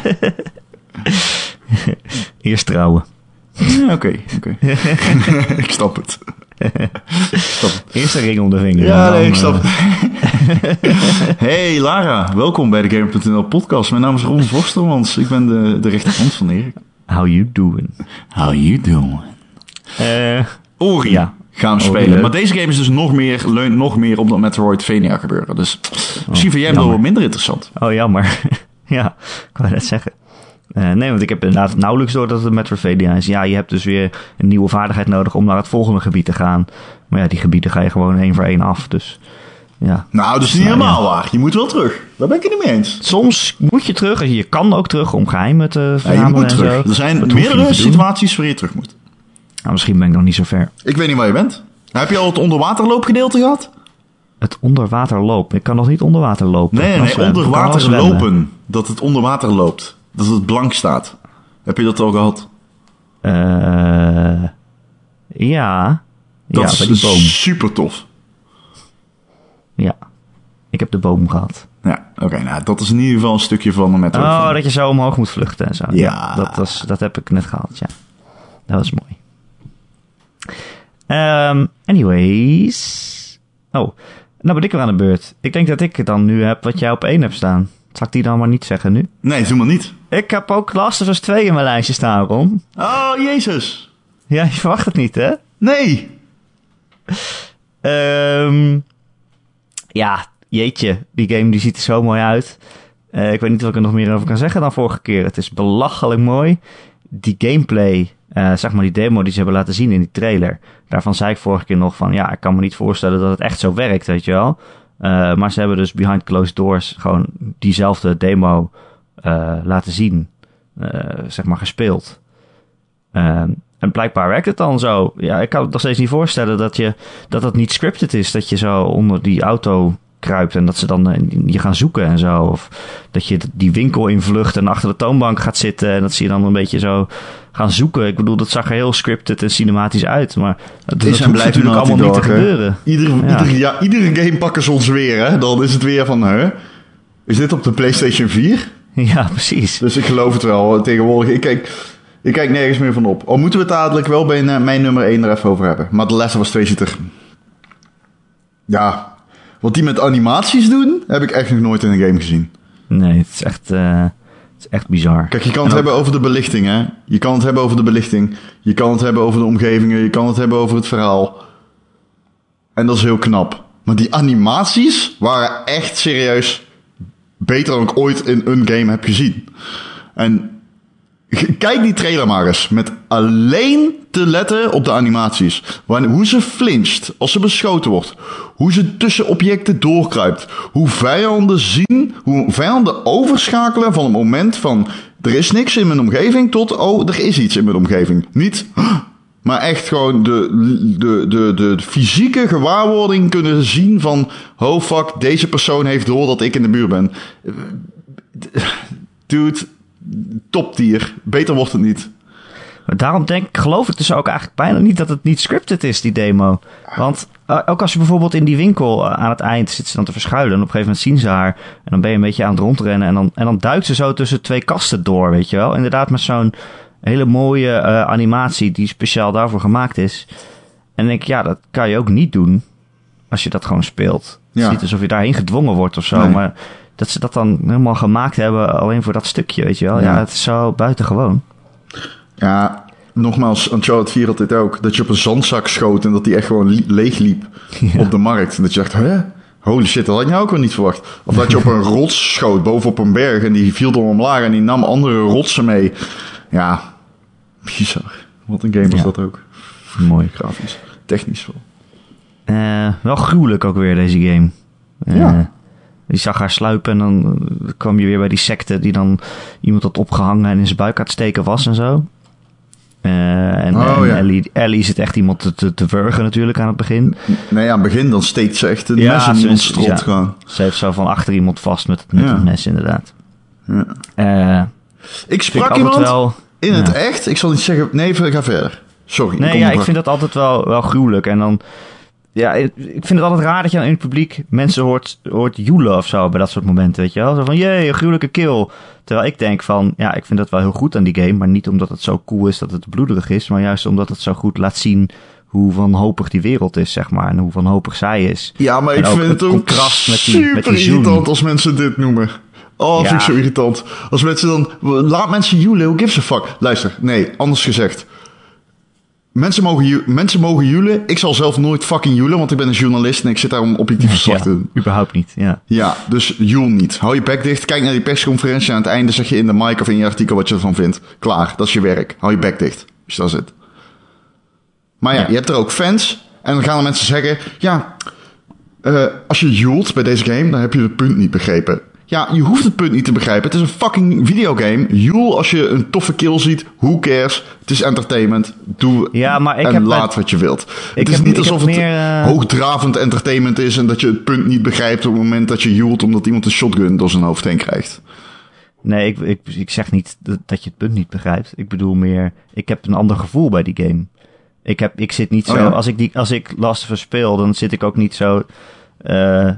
Eerst trouwen. Ja, Oké, oké. ik snap het. Eerst een ring om de vinger. Ja, nee, ik eh, snap het. <laughs> hey Lara, welkom bij de Gamer.nl podcast. Mijn naam is Ron Vostermans. Ik ben de, de rechterhand van Erik. How you doing? How you doing? Eh, Ori Ja. gaan we Ori, spelen. leuk. Maar deze game is dus nog meer, leunt nog meer op dat Metroidvania gebeuren. Dus misschien vind jij hem wel wat minder interessant. Oh, jammer. <laughs> ja, ik wou net zeggen. Eh, nee, want ik heb inderdaad nauwelijks door dat het Metroidvania is. Ja, je hebt dus weer een nieuwe vaardigheid nodig om naar het volgende gebied te gaan. Maar ja, die gebieden ga je gewoon één voor één af. Dus ja. Nou, dat is niet Nou, helemaal waar. Je moet wel terug. Daar ben ik het niet mee eens. Soms moet je terug. Je kan ook terug om geheimen te Ja, je verzamelen moet en terug. zo. Er zijn Dat meerdere situaties waar je terug moet. Nou, misschien ben ik nog niet zo ver. Ik weet niet waar je bent. Heb je al het onderwaterloopgedeelte gehad? Het onderwater lopen. Ik kan nog niet onder water lopen. Nee, nee, zwemmen. onder Ik kan wel water zwemmen. lopen. Dat het onder water loopt. Dat het blank staat. Heb je dat al gehad? Eh, ja. Dat ja, is boom. super tof. Ja. Ik heb de boom gehad. Ja, oké. nou, dat is in ieder geval een stukje van de metro. Oh, dat je zo omhoog moet vluchten en zo. Ja. dat, was, dat heb ik net gehad, ja. Dat was mooi. Ehm, anyways. Oh, nou ben ik weer aan de beurt. Ik denk dat ik het dan nu heb wat jij op één hebt staan. Zal ik die dan maar niet zeggen nu? Nee, doe maar niet. Ik heb ook Last of Us 2 in mijn lijstje staan, Ron. Oh, jezus. Ja, je verwacht het niet, hè? Nee. Ehm, ja, jeetje. Die game die ziet er zo mooi uit. Eh, ik weet niet wat ik er nog meer over kan zeggen dan vorige keer. Het is belachelijk mooi. Die gameplay, eh, zeg maar die demo die ze hebben laten zien in die trailer. Daarvan zei ik vorige keer nog van... Ja, ik kan me niet voorstellen dat het echt zo werkt, weet je wel. Eh, maar ze hebben dus behind closed doors gewoon diezelfde demo eh, laten zien. eh, zeg maar gespeeld. Ehm, en blijkbaar werkt het dan zo. Ja, ik kan het nog steeds niet voorstellen dat, je, dat het niet scripted is. Dat je zo onder die auto kruipt en dat ze dan eh, je gaan zoeken en zo. Of dat je die winkel invlucht en achter de toonbank gaat zitten en dat ze je dan een beetje zo gaan zoeken. Ik bedoel, dat zag er heel scripted en cinematisch uit. Maar dat Is en hoeft blijft natuurlijk allemaal niet te gebeuren. Iedere, Ja. iedere, ja, iedere game pakken ze ons weer, hè. Dan is het weer van, hè? Is dit op de PlayStation 4? <laughs> Ja, precies. Dus ik geloof het wel. Tegenwoordig, ik kijk, ik kijk nergens meer van op. Al moeten we het dadelijk wel bij eh, mijn nummer 1 er even over hebben. Maar de of Us 2 zit er... Ja, wat die met animaties doen, heb ik echt nog nooit in een game gezien. Nee, het is echt, eh, het is echt bizar. Kijk, je kan het ook- hebben over de belichting, hè. Je kan het hebben over de belichting. Je kan het hebben over de omgevingen. Je kan het hebben over het verhaal. En dat is heel knap. Maar die animaties waren echt serieus beter dan ik ooit in een game heb gezien. En <laughs> kijk die trailer maar eens. Met alleen te letten op de animaties. Wanneer, hoe ze flincht als ze beschoten wordt. Hoe ze tussen objecten doorkruipt. Hoe vijanden zien. Hoe vijanden overschakelen van het moment van... Er is niks in mijn omgeving tot... Oh, er is iets in mijn omgeving. Niet... <gasps> Maar echt gewoon de, de, de, de fysieke gewaarwording kunnen zien van... Oh fuck, deze persoon heeft door dat ik in de buurt ben. <laughs> Dude, top tier. Beter wordt het niet. Maar daarom denk, geloof ik dus ook eigenlijk bijna niet dat het niet scripted is, die demo. Want eh, ook als je bijvoorbeeld in die winkel eh, aan het eind zit ze dan te verschuilen. En op een gegeven moment zien ze haar. En dan ben je een beetje aan het rondrennen. En dan, en dan duikt ze zo tussen twee kasten door, weet je wel. Inderdaad met zo'n hele mooie eh, animatie die speciaal daarvoor gemaakt is. En denk ik, ja, dat kan je ook niet doen als je dat gewoon speelt. Het Ja. is niet alsof je daarheen gedwongen wordt of zo. Nee. Maar dat ze dat dan helemaal gemaakt hebben alleen voor dat stukje, weet je wel. Ja, Ja. het is zo buitengewoon. Ja, nogmaals, Uncharted 4 had dit ook. Dat je op een zandzak schoot en dat die echt gewoon leeg liep <laughs> op de markt. En dat je dacht, hè? Holy shit, dat had ik nou ook wel niet verwacht. Of dat je op een <laughs> rots schoot bovenop een berg en die viel dan omlaag en die nam andere rotsen mee. Ja, bizar. Wat een game was Ja. dat ook. Mooi. Grafisch, technisch wel. Eh, wel gruwelijk ook weer deze game. Eh, Ja. Je zag haar sluipen en dan eh, kwam je weer bij die secte die dan iemand had opgehangen en in zijn buik aan het steken was en zo. Eh, en Oh, en ja. Ellie, Ellie zit echt iemand te, te, te wurgen natuurlijk aan het begin. Nee, aan het begin dan steekt ze echt een Ja, mes in iemands strot ja. gaan. Ze heeft zo van achter iemand vast met, met Ja. het mes inderdaad. Ja. Eh, Ik ik sprak iemand wel... in het echt. Ik zal niet zeggen... Nee, ga verder. Sorry. Nee, kom ja, ik vind dat altijd wel, wel gruwelijk. En dan, ja, ik vind het altijd raar dat je dan in het publiek mensen hoort, hoort joelen of zo bij dat soort momenten, weet je wel. Zo van, jee, een gruwelijke kill. Terwijl ik denk van, ja, ik vind dat wel heel goed aan die game. Maar niet omdat het zo cool is dat het bloederig is, maar juist omdat het zo goed laat zien hoe wanhopig die wereld is, zeg maar. En hoe wanhopig zij is. Ja, maar En ik vind het het ook contrast met die- super met die irritant als mensen dit noemen. Oh, Ja. vind ik zo irritant. Als mensen dan... Laat mensen joelen, who gives a fuck? Luister, nee, anders gezegd. Mensen mogen, ju- mensen mogen joelen. Ik zal zelf nooit fucking joelen, want ik ben een journalist en ik zit daar om objectief verslag te doen. überhaupt niet, ja. Ja, dus joel niet. Hou je bek dicht, kijk naar die persconferentie en aan het einde zeg je in de mic of in je artikel wat je ervan vindt. Klaar, dat is je werk. Hou je bek dicht. Dus dat is het. Maar ja, Ja. je hebt er ook fans en dan gaan er mensen zeggen, ja, eh, als je joelt bij deze game, dan heb je het punt niet begrepen. Ja, je hoeft het punt niet te begrijpen. Het is een fucking videogame. Joel, als je een toffe kill ziet, who cares? Het is entertainment. Doe Ja, maar ik en heb laat wat je wilt. Ik het is heb- niet alsof het meer, eh, hoogdravend entertainment is en dat je het punt niet begrijpt op het moment dat je joelt omdat iemand een shotgun door zijn hoofd heen krijgt. Nee, ik, ik, ik zeg niet dat, dat je het punt niet begrijpt. Ik bedoel meer, ik heb een ander gevoel bij die game. Ik, heb, ik zit niet Oh zo, ja? als, ik die, als ik Last of Us speel, dan zit ik ook niet zo eh, eh,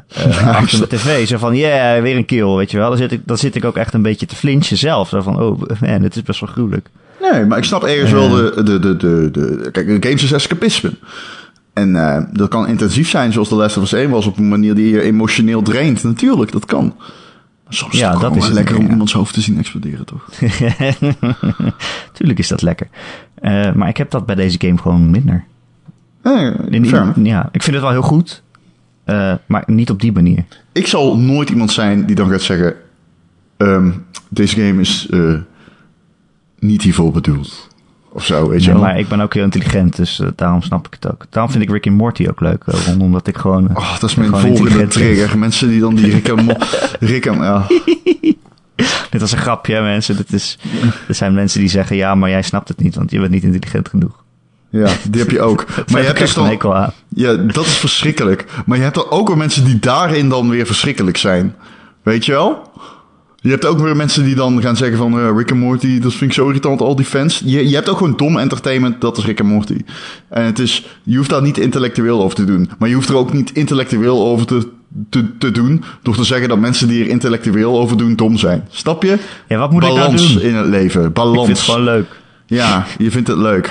<laughs> achter de tv. Zo van, yeah, weer een kill, weet je wel. Dan zit, ik, dan zit ik ook echt een beetje te flinchen zelf. Zo van, oh man, het is best wel gruwelijk. Nee, maar ik snap ergens wel de, de, de, de, de... Kijk, een game is escapisme. En eh, dat kan intensief zijn, zoals The Last of Us 1 was, op een manier die je emotioneel draint. Natuurlijk, dat kan. Maar soms Ja, is dat is het lekker om ja. iemands hoofd te zien exploderen, toch? <laughs> Tuurlijk is dat lekker. Eh, maar ik heb dat bij deze game gewoon minder. Eh, In- ja, ik vind het wel heel goed. Eh, maar niet op die manier. Ik zal nooit iemand zijn die dan gaat zeggen... ehm, deze game is eh, niet hiervoor bedoeld. Of zo, weet je wel. maar ik ben ook heel intelligent, dus eh, daarom snap ik het ook. Daarom vind ik Rick and Morty ook leuk. omdat ik gewoon... Oh, dat is mijn volgende trigger. Mensen die dan die Rick en... <laughs> Rick en ja. <laughs> Dit was een grapje, hè, mensen. Dit is, er zijn mensen die zeggen, ja, maar jij snapt het niet, want je bent niet intelligent genoeg. Ja, die heb je ook. <laughs> Maar je heb hebt ik dus dan... aan. Ja, dat is verschrikkelijk. Maar je hebt er ook weer mensen die daarin dan weer verschrikkelijk zijn. Weet je wel? Je hebt ook weer mensen die dan gaan zeggen van eh, Rick and Morty, dat vind ik zo irritant, al die fans. Je, je hebt ook gewoon dom entertainment, dat is Rick and Morty. En het is, je hoeft daar niet intellectueel over te doen. Maar je hoeft er ook niet intellectueel over te, te, te doen, door te zeggen dat mensen die er intellectueel over doen dom zijn. Snap je? Ja, wat moet ik nou Balans doen? in het leven. Ik Balans. vind het gewoon leuk. Ja, je vindt het leuk.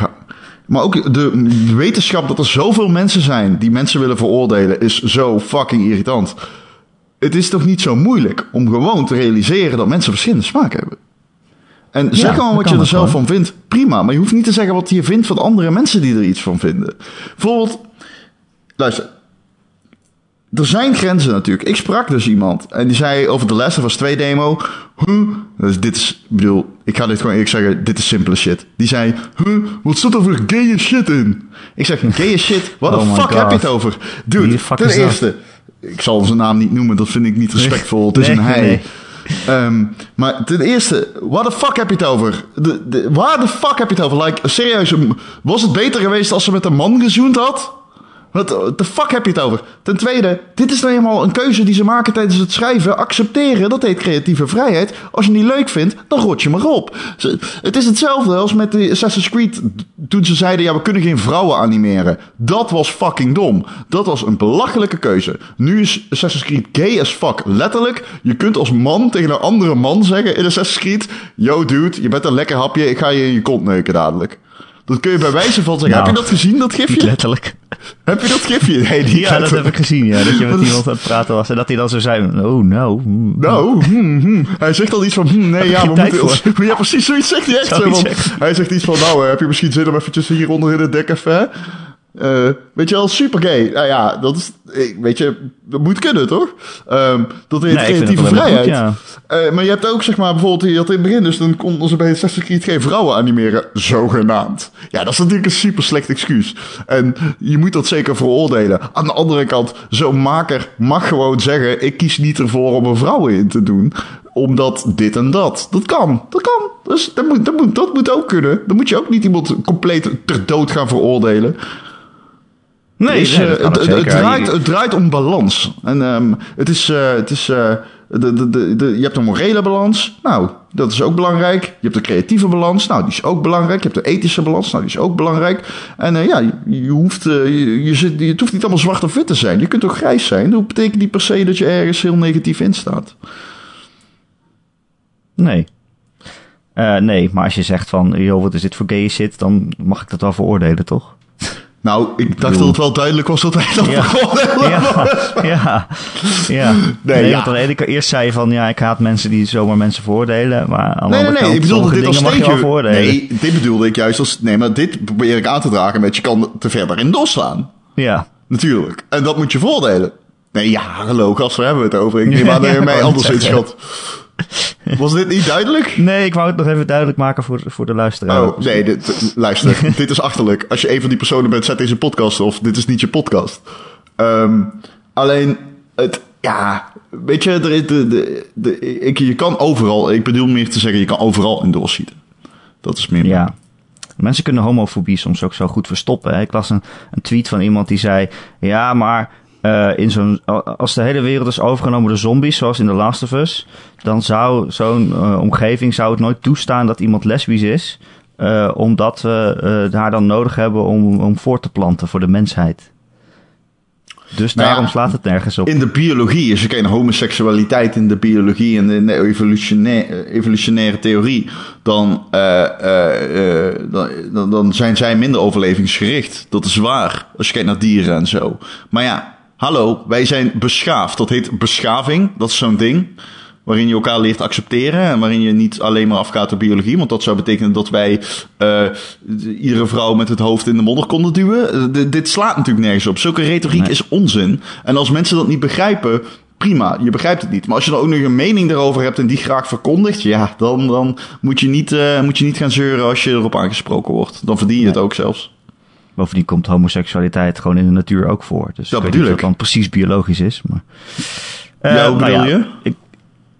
Maar ook de wetenschap dat er zoveel mensen zijn die mensen willen veroordelen, is zo fucking irritant. Het is toch niet zo moeilijk om gewoon te realiseren dat mensen verschillende smaken hebben. En zeg gewoon wat je er zelf van vindt. Prima, maar je hoeft niet te zeggen wat je vindt van andere mensen die er iets van vinden. Bijvoorbeeld, luister. Er zijn grenzen natuurlijk. Ik sprak dus iemand en die zei over de Last of Us 2 demo. Huh? Dus dit is, ik bedoel, ik ga dit gewoon eerlijk zeggen, dit is simpele shit. Die zei, huh? Wat staat er voor gay shit in? Ik zeg, gay shit? De Oh my fuck heb je het over? Dude, ten eerste, ik zal zijn naam niet noemen, dat vind ik niet respectvol. Het is Nee, een hij. nee. Ehm, maar ten eerste, waar de fuck heb je het over? De, de, waar de fuck heb je het over? Like, serieus, was het beter geweest als ze met een man gezoend had? Wat de fuck heb je het over? Ten tweede, dit is nou eenmaal een keuze die ze maken tijdens het schrijven. Accepteren, dat heet creatieve vrijheid. Als je het niet leuk vindt, dan rot je maar op. Het is hetzelfde als met de Assassin's Creed toen ze zeiden... ja, we kunnen geen vrouwen animeren. Dat was fucking dom. Dat was een belachelijke keuze. Nu is Assassin's Creed gay as fuck. Letterlijk, je kunt als man tegen een andere man zeggen in Assassin's Creed... Yo dude, je bent een lekker hapje, ik ga je in je kont neuken dadelijk. Dat kun je bij wijze van zeggen. Nou, heb je dat gezien, dat Niet gifje? letterlijk. Heb je dat gifje? Nee, die Ja, dat heb ik gezien, ja. Dat je met iemand aan het praten was en dat hij dan zo zei, oh no. hmm. Nou, hmm, hmm. hij zegt al iets van, hmm, nee, ja, we moeten... ons- <laughs> Ja, precies, zoiets zegt hij echt. Zo, want hij zegt iets van, nou, eh, heb je misschien zin om eventjes hier onder in het dek eh, weet je wel, super gay. Nou ja, dat is, weet je, dat moet kunnen, toch? Ehm, dat Nee, het creatieve vrijheid. goed, Eh, maar je hebt ook, zeg maar, bijvoorbeeld, je had in het begin, dus dan konden ze bij Assassin's Creed geen vrouwen animeren, zogenaamd. Ja, dat is natuurlijk een super slecht excuus. En je moet dat zeker veroordelen. Aan de andere kant, zo'n maker mag gewoon zeggen, ik kies niet ervoor om er vrouwen in te doen, omdat dit en dat. Dat kan, dat kan. Dus dat moet, dat moet, dat moet ook kunnen. Dan moet je ook niet iemand compleet ter dood gaan veroordelen. Nee, Dus, nee, eh, het, het, draait, het draait om balans. En ehm, het is, eh, het is eh, de, de, de, de, je hebt een morele balans. Nou, dat is ook belangrijk. Je hebt een creatieve balans. Nou, die is ook belangrijk. Je hebt de ethische balans. Nou, die is ook belangrijk. En ja, je, je hoeft, je, je zit, het hoeft niet allemaal zwart of wit te zijn. Je kunt ook grijs zijn. Dat betekent niet per se dat je ergens heel negatief in staat. Nee. Nee, maar als je zegt van, joh, wat is dit voor gay shit, dan mag ik dat wel veroordelen, toch? Nou, ik dacht dat het wel duidelijk was dat wij dat Ja. <laughs> Ja, ja, ja. Nee, Nee, ja. want kant eerst zei je van, ja, ik haat mensen die zomaar mensen voordelen, maar aan Nee, nee, andere nee. kant, Ik bedoelde dit als steentje. voordelen. Nee, dit bedoelde ik juist als... Nee, maar dit probeer ik aan te dragen met je kan te ver in doorslaan. Ja. Natuurlijk. En dat moet je voordelen. Nee, ja, hallo, gast, waar hebben we het over? Ik neem <laughs> aan dat je mij ik anders <laughs> wou net inschat. <laughs> Was dit niet duidelijk? Nee, ik wou het nog even duidelijk maken voor, voor de luisteraar. Oh, nee, dit, luister. <laughs> dit is achterlijk. Als je een van die personen bent, zet deze podcast of dit is niet je podcast. Ehm, Alleen, het, ja, weet je, er de, de, de, ik, je kan overal, ik bedoel meer te zeggen, je kan overal in doorschieten. Dat is meer. Ja. Mensen kunnen homofobie soms ook zo goed verstoppen. Hè? Ik las een, een tweet van iemand die zei: Ja, maar uh, in zo'n, als de hele wereld is overgenomen door zombies, zoals in The Last of Us, dan zou zo'n uh, omgeving zou het nooit toestaan dat iemand lesbisch is, uh, omdat we haar dan nodig hebben om, om voor te planten voor de mensheid. Dus Nou ja, daarom slaat het nergens op. In de biologie, als je kijkt naar homoseksualiteit in de biologie en in de evolutionaire, evolutionaire theorie, dan, uh, uh, uh, dan, dan, dan zijn zij minder overlevingsgericht. Dat is waar, als je kijkt naar dieren en zo. Maar ja, hallo, wij zijn beschaafd. Dat heet beschaving, dat is zo'n ding. Waarin je elkaar leert accepteren en waarin je niet alleen maar afgaat op biologie. Want dat zou betekenen dat wij uh, iedere vrouw met het hoofd in de modder konden duwen. D dit slaat natuurlijk nergens op. Zulke retoriek Nee. is onzin. En als mensen dat niet begrijpen, prima, je begrijpt het niet. Maar als je dan ook nog een mening erover hebt en die graag verkondigt, ja, dan, dan moet, je niet, uh, moet je niet gaan zeuren als je erop aangesproken wordt. Dan verdien je het ook zelfs. Bovendien komt homoseksualiteit gewoon in de natuur ook voor. Dus Dat bedoel ik. dat dan precies biologisch is. Maar, Eh, Ja, hoe nou bedoel je? Ik,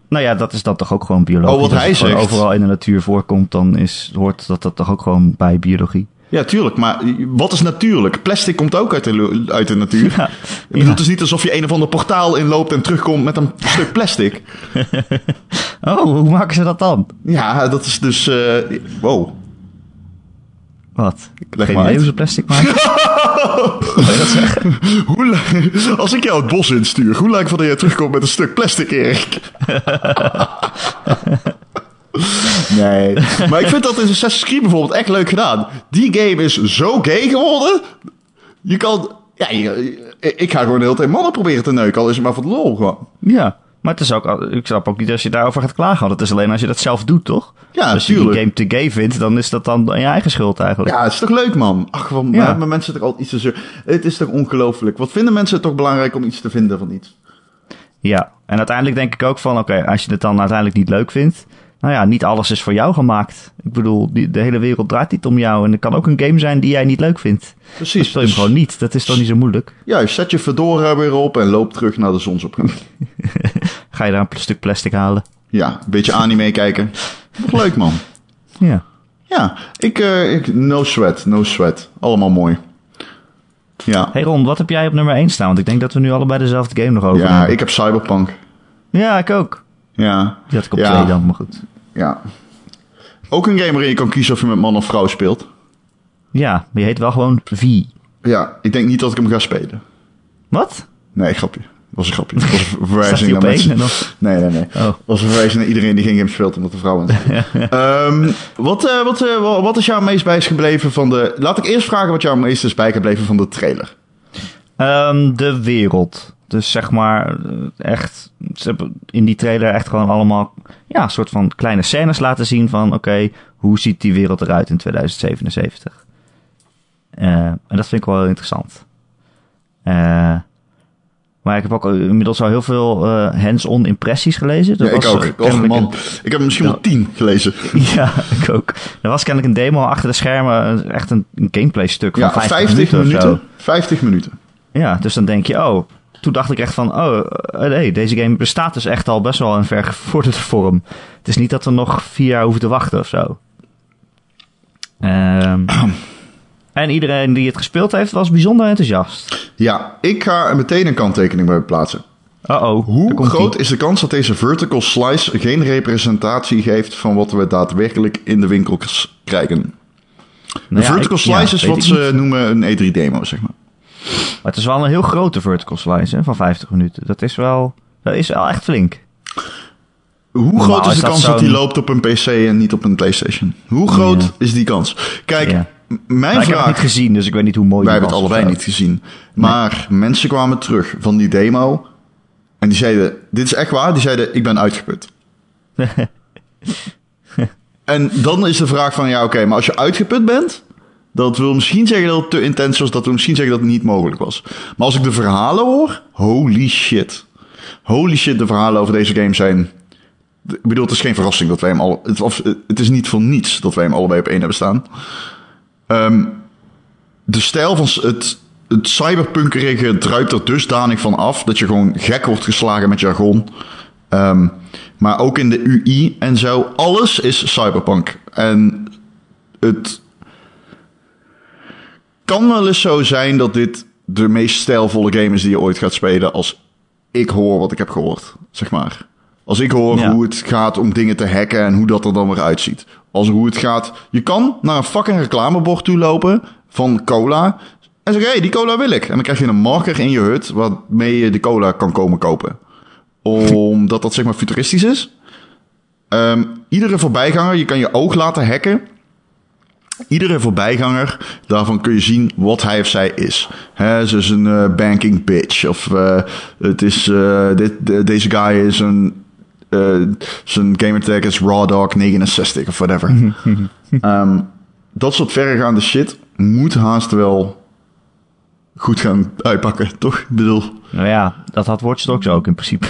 nou ja, dat is dan toch ook gewoon biologisch. Oh, wat Als hij het zegt. overal in de natuur voorkomt, dan is, hoort dat, dat toch ook gewoon bij biologie. Ja, tuurlijk. Maar wat is natuurlijk? Plastic komt ook uit de, uit de natuur. <laughs> Ja, Ik bedoel, Het is niet alsof je een of ander portaal inloopt en terugkomt met een stuk plastic. <laughs> Oh, hoe maken ze dat dan? Ja, dat is dus... eh wow. Wat? Leg Geen maar idee uit. hoe ze plastic maken? <laughs> Hoe li- als ik jou het bos instuur, hoe lijkt het dat jij terugkomt met een stuk plastic, Erik? <laughs> nee. Maar ik vind dat in Assassin's Creed bijvoorbeeld echt leuk gedaan. Die game is zo gay geworden. Je kan... Ja, je- ik ga gewoon de hele tijd mannen proberen te neuken. Al is het maar voor de lol gewoon. ja, maar het is ook, ik snap ook niet als je daarover gaat klagen. Want het is alleen als je dat zelf doet, toch? Ja, als je die game te gay vindt, dan is dat dan je eigen schuld eigenlijk. Ja, het is toch leuk, man? Ach, van, Ja. hebben mensen toch altijd iets te zeuren. Het is toch ongelooflijk. Wat vinden mensen het toch belangrijk om iets te vinden van iets? Ja, en uiteindelijk denk ik ook van, oké, als je het dan uiteindelijk niet leuk vindt, nou ja, niet alles is voor jou gemaakt. Ik bedoel, die, de hele wereld draait niet om jou en er kan ook een game zijn die jij niet leuk vindt. Precies. Dan speel je hem dus- gewoon niet. Dat is toch niet zo moeilijk? Juist, zet je fedora weer op en loop terug naar de zonsopgang. <laughs> Ga je daar een stuk plastic halen? Ja, een beetje anime kijken. Nog leuk, man. Ja. Ja, ik, eh, ik, no sweat, no sweat. Allemaal mooi. Ja, Hey Ron, wat heb jij op nummer 1 staan? Want ik denk dat we nu allebei dezelfde game nog over ja hebben. ik heb Cyberpunk. Ja, ik ook. Ja, Die had ik op Ja. 2 dan, maar goed. ja. Ook een game waarin je kan kiezen of je met man of vrouw speelt. Ja, maar je heet wel gewoon V. Ja, ik denk niet dat ik hem ga spelen. Wat? Nee, grapje. Dat was een grapje. Dat was <laughs> een verwijzing naar mensen. Nee, nee, nee. Oh. Was een verwijzing naar iedereen die geen game speelt omdat de vrouw in zit. <laughs> Ehm, wat, eh, wat, eh, wa- wat is jou meest bijgebleven van de... Laat ik eerst vragen wat jou meest is bijgebleven van de trailer. Ehm, de wereld. Dus zeg maar, eh, echt, ze hebben in die trailer echt gewoon allemaal, ja, een soort van kleine scènes laten zien van, oké, hoe ziet die wereld eruit in 2077? Eh, en dat vind ik wel heel interessant. Eh, maar ik heb ook inmiddels al heel veel hands-on impressies gelezen. Dat Ja, ik was, ook. kennelijk man, een- ik heb misschien wel tien gelezen. <laughs> ja, ik ook. Er was kennelijk een demo achter de schermen, echt een, een gameplay stuk van Ja, 50, 50 minuten, minuten. zo. 50 minuten. Ja, dus dan denk je, oh, toen dacht ik echt van, oh, eh, nee, deze game bestaat dus echt al best wel in vergevorderde vorm. Het is niet dat we nog vier jaar hoeven te wachten of zo. Ehm, <clears throat> en iedereen die het gespeeld heeft, was bijzonder enthousiast. Ja, ik ga er meteen een kanttekening bij plaatsen. Uh-oh, Hoe daar komt groot is de kans dat deze vertical slice geen representatie geeft van wat we daadwerkelijk in de winkels krijgen? De Nou ja, vertical ik- ja, slice is wat ze niet. noemen een E3-demo, zeg maar. Maar het is wel een heel grote vertical slice hè, van 50 minuten. Dat is wel, dat is wel echt flink. Hoe Normaal groot is is de kans dat die loopt op een PC en niet op een PlayStation? Hoe groot Ja. is die kans? Kijk, Ja. mijn Maar ik heb het vraag. niet gezien, dus ik weet niet hoe mooi Wij hebben het allebei niet gezien. Maar mensen kwamen terug van die demo. En die zeiden: Dit is echt waar. Die zeiden: Ik ben uitgeput. <laughs> en dan is de vraag: van ja, oké, maar als je uitgeput bent. Dat wil misschien zeggen dat het te intens was. Dat wil misschien zeggen dat het niet mogelijk was. Maar als ik de verhalen hoor. Holy shit. Holy shit, de verhalen over deze game zijn. Ik bedoel, het is geen verrassing dat wij hem al. Het, het is niet voor niets dat wij hem allebei op één hebben staan. Ehm, de stijl van het, het cyberpunkerige druipt er dusdanig van af dat je gewoon gek wordt geslagen met jargon. Ehm, maar ook in de UI en zo, alles is cyberpunk. En het kan wel eens zo zijn dat dit de meest stijlvolle game is die je ooit gaat spelen als ik hoor wat ik heb gehoord, zeg maar. Als ik hoor Ja. hoe het gaat om dingen te hacken en hoe dat er dan weer uitziet. Als hoe het gaat. Je kan naar een fucking reclamebord toe lopen van cola. En zeggen, hé, hey, die cola wil ik. En dan krijg je een marker in je hut waarmee je de cola kan komen kopen. Omdat dat zeg maar futuristisch is. Ehm, iedere voorbijganger, je kan je oog laten hacken. Iedere voorbijganger, daarvan kun je zien wat hij of zij is. Hè, ze is een eh, banking bitch. Of eh, het is, eh, dit, de- deze guy is een... zijn gamertag is Raw Dog 69 of whatever. Ehm, dat soort verregaande shit moet haast wel goed gaan uitpakken, toch? Ik bedoel, Nou ja, dat had Watch Dogs ook in principe.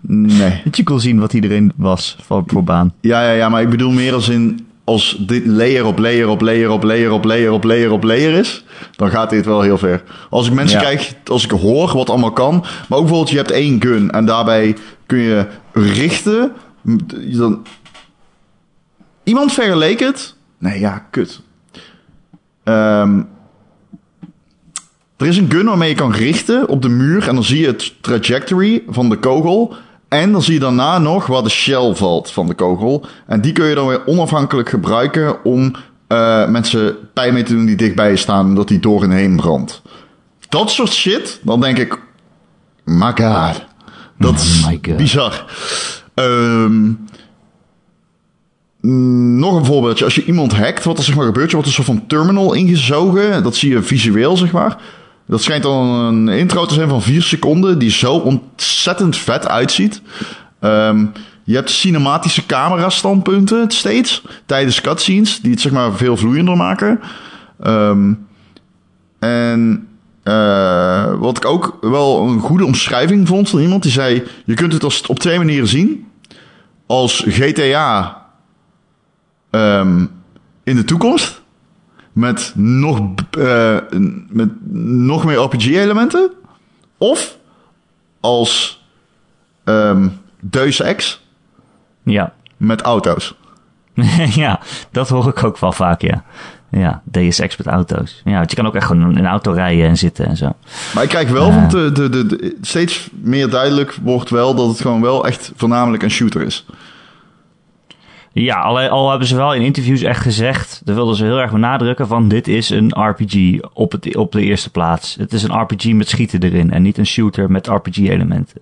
nee. <laughs> dat je kon zien wat iedereen was voor, voor baan. Ja, ja, ja, maar ik bedoel meer als in... Als dit layer op layer op layer op layer op layer op layer op layer is... dan gaat dit wel heel ver. Als ik mensen Ja. krijg, als ik hoor wat allemaal kan... maar ook bijvoorbeeld je hebt één gun... en daarbij kun je richten... Dan... Iemand vergeleek het... Nee, ja, kut. Ehm, er is een gun waarmee je kan richten op de muur... en dan zie je het trajectory van de kogel... En dan zie je daarna nog waar de shell valt van de kogel. En die kun je dan weer onafhankelijk gebruiken om eh, mensen pijn mee te doen die dichtbij je staan, omdat die door en heen brandt. Dat soort shit, dan denk ik, my god. Dat is <laughs> Oh God. bizar. Ehm, mm, nog een voorbeeldje. Als je iemand hackt, wat er zeg maar gebeurt, je wordt een soort van terminal ingezogen. Dat zie je visueel, zeg maar. Dat schijnt dan een intro te zijn van vier seconden, die zo ontzettend vet uitziet. Ehm, je hebt cinematische camera standpunten steeds tijdens cutscenes, die het zeg maar veel vloeiender maken. Ehm, en eh, wat ik ook wel een goede omschrijving vond van iemand die zei: Je kunt het als, op twee manieren zien. Als GTA ehm, in de toekomst. Met nog, eh, met nog meer RPG-elementen. Of als ehm Deus Ex Ja. met auto's. <laughs> ja, dat hoor ik ook wel vaak, ja. Ja, Deus Ex met auto's. Ja, want je kan ook echt gewoon in een auto rijden en zitten en zo. Maar ik krijg wel de, de, de- steeds meer duidelijk wordt wel dat het gewoon wel echt voornamelijk een shooter is. Ja, al, al hebben ze wel in interviews echt gezegd, daar wilden ze heel erg benadrukken van dit is een RPG op, het, op de eerste plaats. Het is een RPG met schieten erin en niet een shooter met RPG-elementen.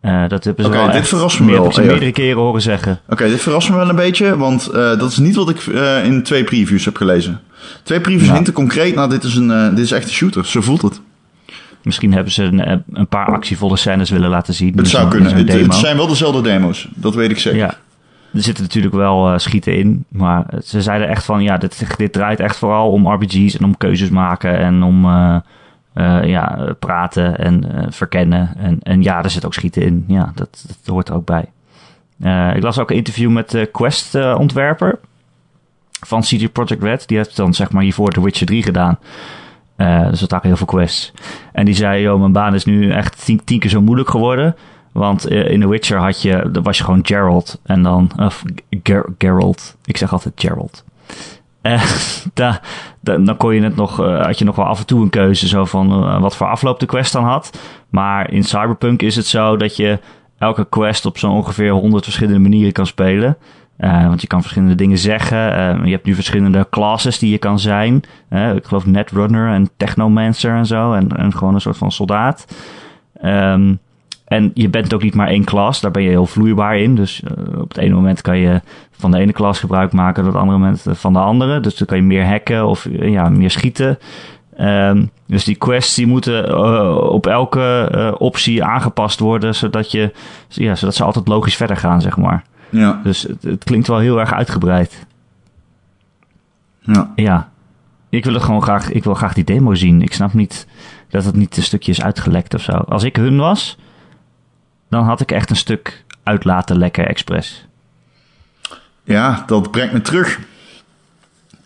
Eh, dat hebben ze Oké, wel dit verrast me wel, ja. meerdere keren horen zeggen. Oké, dit verrast me wel een beetje, want eh, dat is niet wat ik eh, in twee previews heb gelezen. Twee previews Ja. hinten concreet, nou dit is, een, dit is echt een shooter, zo voelt het. Misschien hebben ze een, een paar actievolle scènes willen laten zien. Het in zou kunnen. Het, het zijn wel dezelfde demo's, dat weet ik zeker. Ja, er zitten natuurlijk wel eh, schieten in. Maar ze zeiden echt van, ja, dit, dit draait echt vooral om RPG's en om keuzes maken en om eh, eh, ja, praten en verkennen. En, ja, er zit ook schieten in. Ja, dat, hoort er ook bij. Ik las ook een interview met de Quest-ontwerper van CD Projekt Red. Die heeft dan zeg maar hiervoor The Witcher 3 gedaan. Dus dat waren heel veel quests. En die zei, joh, mijn baan is nu echt tien, tien keer zo moeilijk geworden. Want eh, in The Witcher had je, was je gewoon Geralt en dan, of Ger- Geralt. Ik zeg altijd Geralt. Eh, <laughs> da, da- dan kon je het nog, eh, had je nog wel af en toe een keuze zo van eh, wat voor afloop de quest dan had. Maar in Cyberpunk is het zo dat je elke quest op zo'n ongeveer 100 verschillende manieren kan spelen. Eh, want je kan verschillende dingen zeggen. Eh, je hebt nu verschillende classes die je kan zijn. Eh, ik geloof Netrunner en Technomancer en zo. En, en gewoon een soort van soldaat. Ehm, en je bent ook niet maar één klas. Daar ben je heel vloeibaar in. Dus eh, op het ene moment kan je van de ene klas gebruik maken. Op het andere moment eh, van de andere. Dus dan kan je meer hacken of eh, ja, meer schieten. Ehm, dus die quests die moeten op elke optie aangepast worden. Zodat, je, ja, zodat ze altijd logisch verder gaan, zeg maar. Ja, Dus het, het klinkt wel heel erg uitgebreid. ja. Ja, ik wil het gewoon graag, ik wil graag die demo zien. Ik snap niet dat het niet een stukje is uitgelekt of zo. Als ik hun was, dan had ik echt een stuk uit laten lekken expres. ja, dat brengt me terug.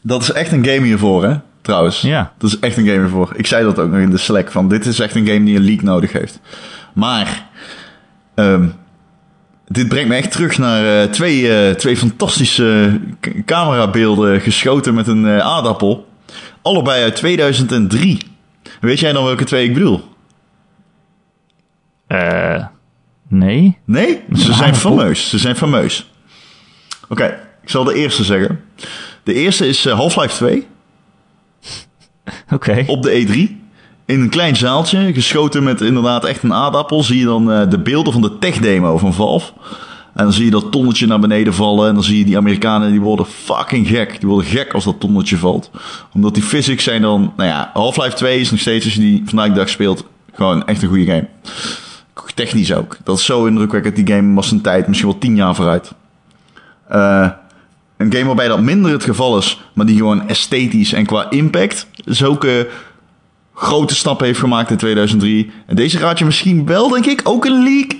Dat is echt een game hiervoor, hè? trouwens. Ja. Dat is echt een game ervoor. Ik zei dat ook nog in de Slack, van dit is echt een game die een leak nodig heeft. Maar, ehm, dit brengt me echt terug naar eh, twee, eh, twee fantastische camerabeelden geschoten met een eh, aardappel. Allebei uit 2003. Weet jij dan welke twee ik bedoel? Eh, nee? Nee? Ze zijn aardappel? fameus. Ze zijn fameus. Oké, ik zal de eerste zeggen. De eerste is eh, Half-Life 2 <laughs> Oké. op de E3. In een klein zaaltje, geschoten met inderdaad echt een aardappel, zie je dan eh, de beelden van de tech-demo van Valve. En dan zie je dat tonnetje naar beneden vallen. En dan zie je die Amerikanen, die worden fucking gek. Die worden gek als dat tonnetje valt. Omdat die physics zijn dan... Nou ja, Half-Life 2 is nog steeds, als je die vandaag de dag speelt, gewoon echt een goede game. Technisch ook. Dat is zo indrukwekkend. Die game was zijn tijd misschien wel tien jaar vooruit. Eh, een game waarbij dat minder het geval is, maar die gewoon esthetisch en qua impact zulke grote stappen heeft gemaakt in 2003. En deze raad je misschien wel, denk ik, ook een leak.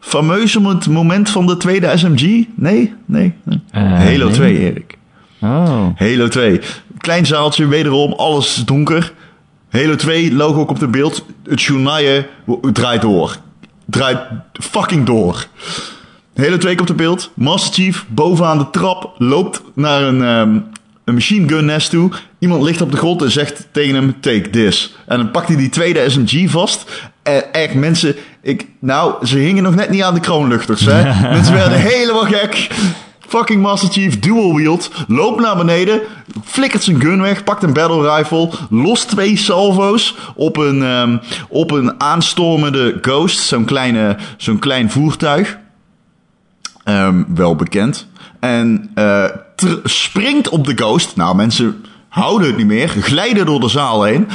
Fameus om het moment van de tweede SMG? Nee, nee. nee. Eh, Halo nee. 2, Erik. Oh. Halo 2. Klein zaaltje, wederom, alles donker. Halo 2, logo op de beeld. Het journaille draait door. Draait fucking door. Halo 2 komt op beeld. Master Chief bovenaan de trap loopt naar een, ehm, een machine gun nest toe. Iemand ligt op de grond en zegt tegen hem: Take this. En dan pakt hij die tweede SMG vast. En echt, mensen, ik, nou, ze hingen nog net niet aan de kroonluchters. Hè? <laughs> mensen werden helemaal gek. Fucking Master Chief dual wield. Loopt naar beneden. Flikkert zijn gun weg. Pakt een battle rifle. Lost twee salvo's op een, ehm, op een aanstormende Ghost. Zo'n kleine, zo'n klein voertuig. Ehm, wel bekend. En eh, springt op de Ghost. Nou, mensen houden het niet meer. Glijden door de zaal heen.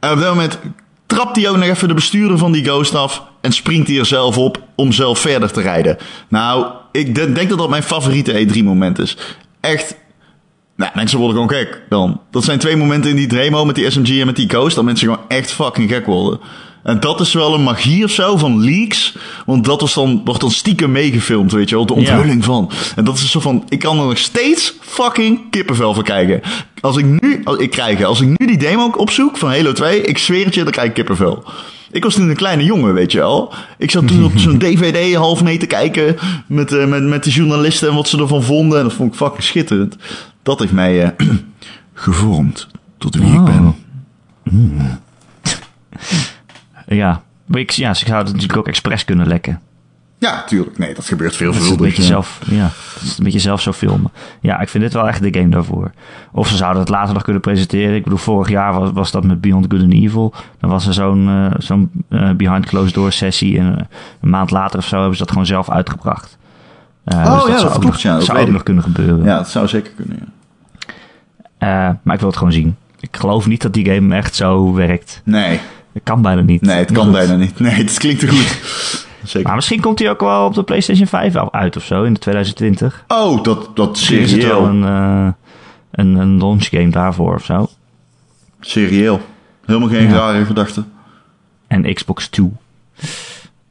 En op dat moment trapt hij ook nog even de bestuurder van die Ghost af. En springt hij er zelf op om zelf verder te rijden. Nou, ik de- denk dat dat mijn favoriete E3-moment is. Echt. Nou, mensen worden gewoon gek dan. Dat zijn twee momenten in die demo met die SMG en met die Ghost. Dat mensen gewoon echt fucking gek worden. En dat is wel een magie of zo van leaks. Want dat was dan, wordt dan stiekem meegefilmd, weet je wel. De onthulling van. En dat is zo van, ik kan er nog steeds fucking kippenvel van kijken. Als ik nu, als ik krijg, als ik nu die demo opzoek van Halo 2, ik zweer het je, dan krijg ik kippenvel. Ik was toen een kleine jongen, weet je wel. Ik zat toen op <laughs> zo'n DVD half mee te kijken met, eh, met, met de journalisten en wat ze ervan vonden. En dat vond ik fucking schitterend. Dat heeft mij eh, <clears throat> gevormd tot wie ik Oh. ben. <laughs> <laughs> Ja. Ik, ja, ze zouden het natuurlijk ook expres kunnen lekken. Ja, tuurlijk. Nee, dat gebeurt veel Dat is een veel. beetje zelf, ja, dat is een beetje zelf zo filmen. Ja, ik vind dit wel echt de game daarvoor. Of ze zouden het later nog kunnen presenteren. Ik bedoel, vorig jaar was, was dat met Beyond Good and Evil. Dan was er zo'n eh, zo'n eh, behind closed door sessie. En eh, een maand later of zo hebben ze dat gewoon zelf uitgebracht. Oh, dus ja, zou dat klopt, nog- ja, dat zou ook ik. nog kunnen gebeuren. Ja, dat zou zeker kunnen. Ja. Maar ik wil het gewoon zien. Ik geloof niet dat die game echt zo werkt. Nee, Dat kan bijna niet. nee, het kan bijna niet. Nee, het klinkt te goed. <laughs> Zeker. Maar misschien komt hij ook wel op de PlayStation 5 al uit of zo in de 2020. Oh, dat, dat is het wel serieel. een, eh, een, een launch game daarvoor of zo. Serieel. Helemaal geen Ja. rare gedachte. En Xbox 2.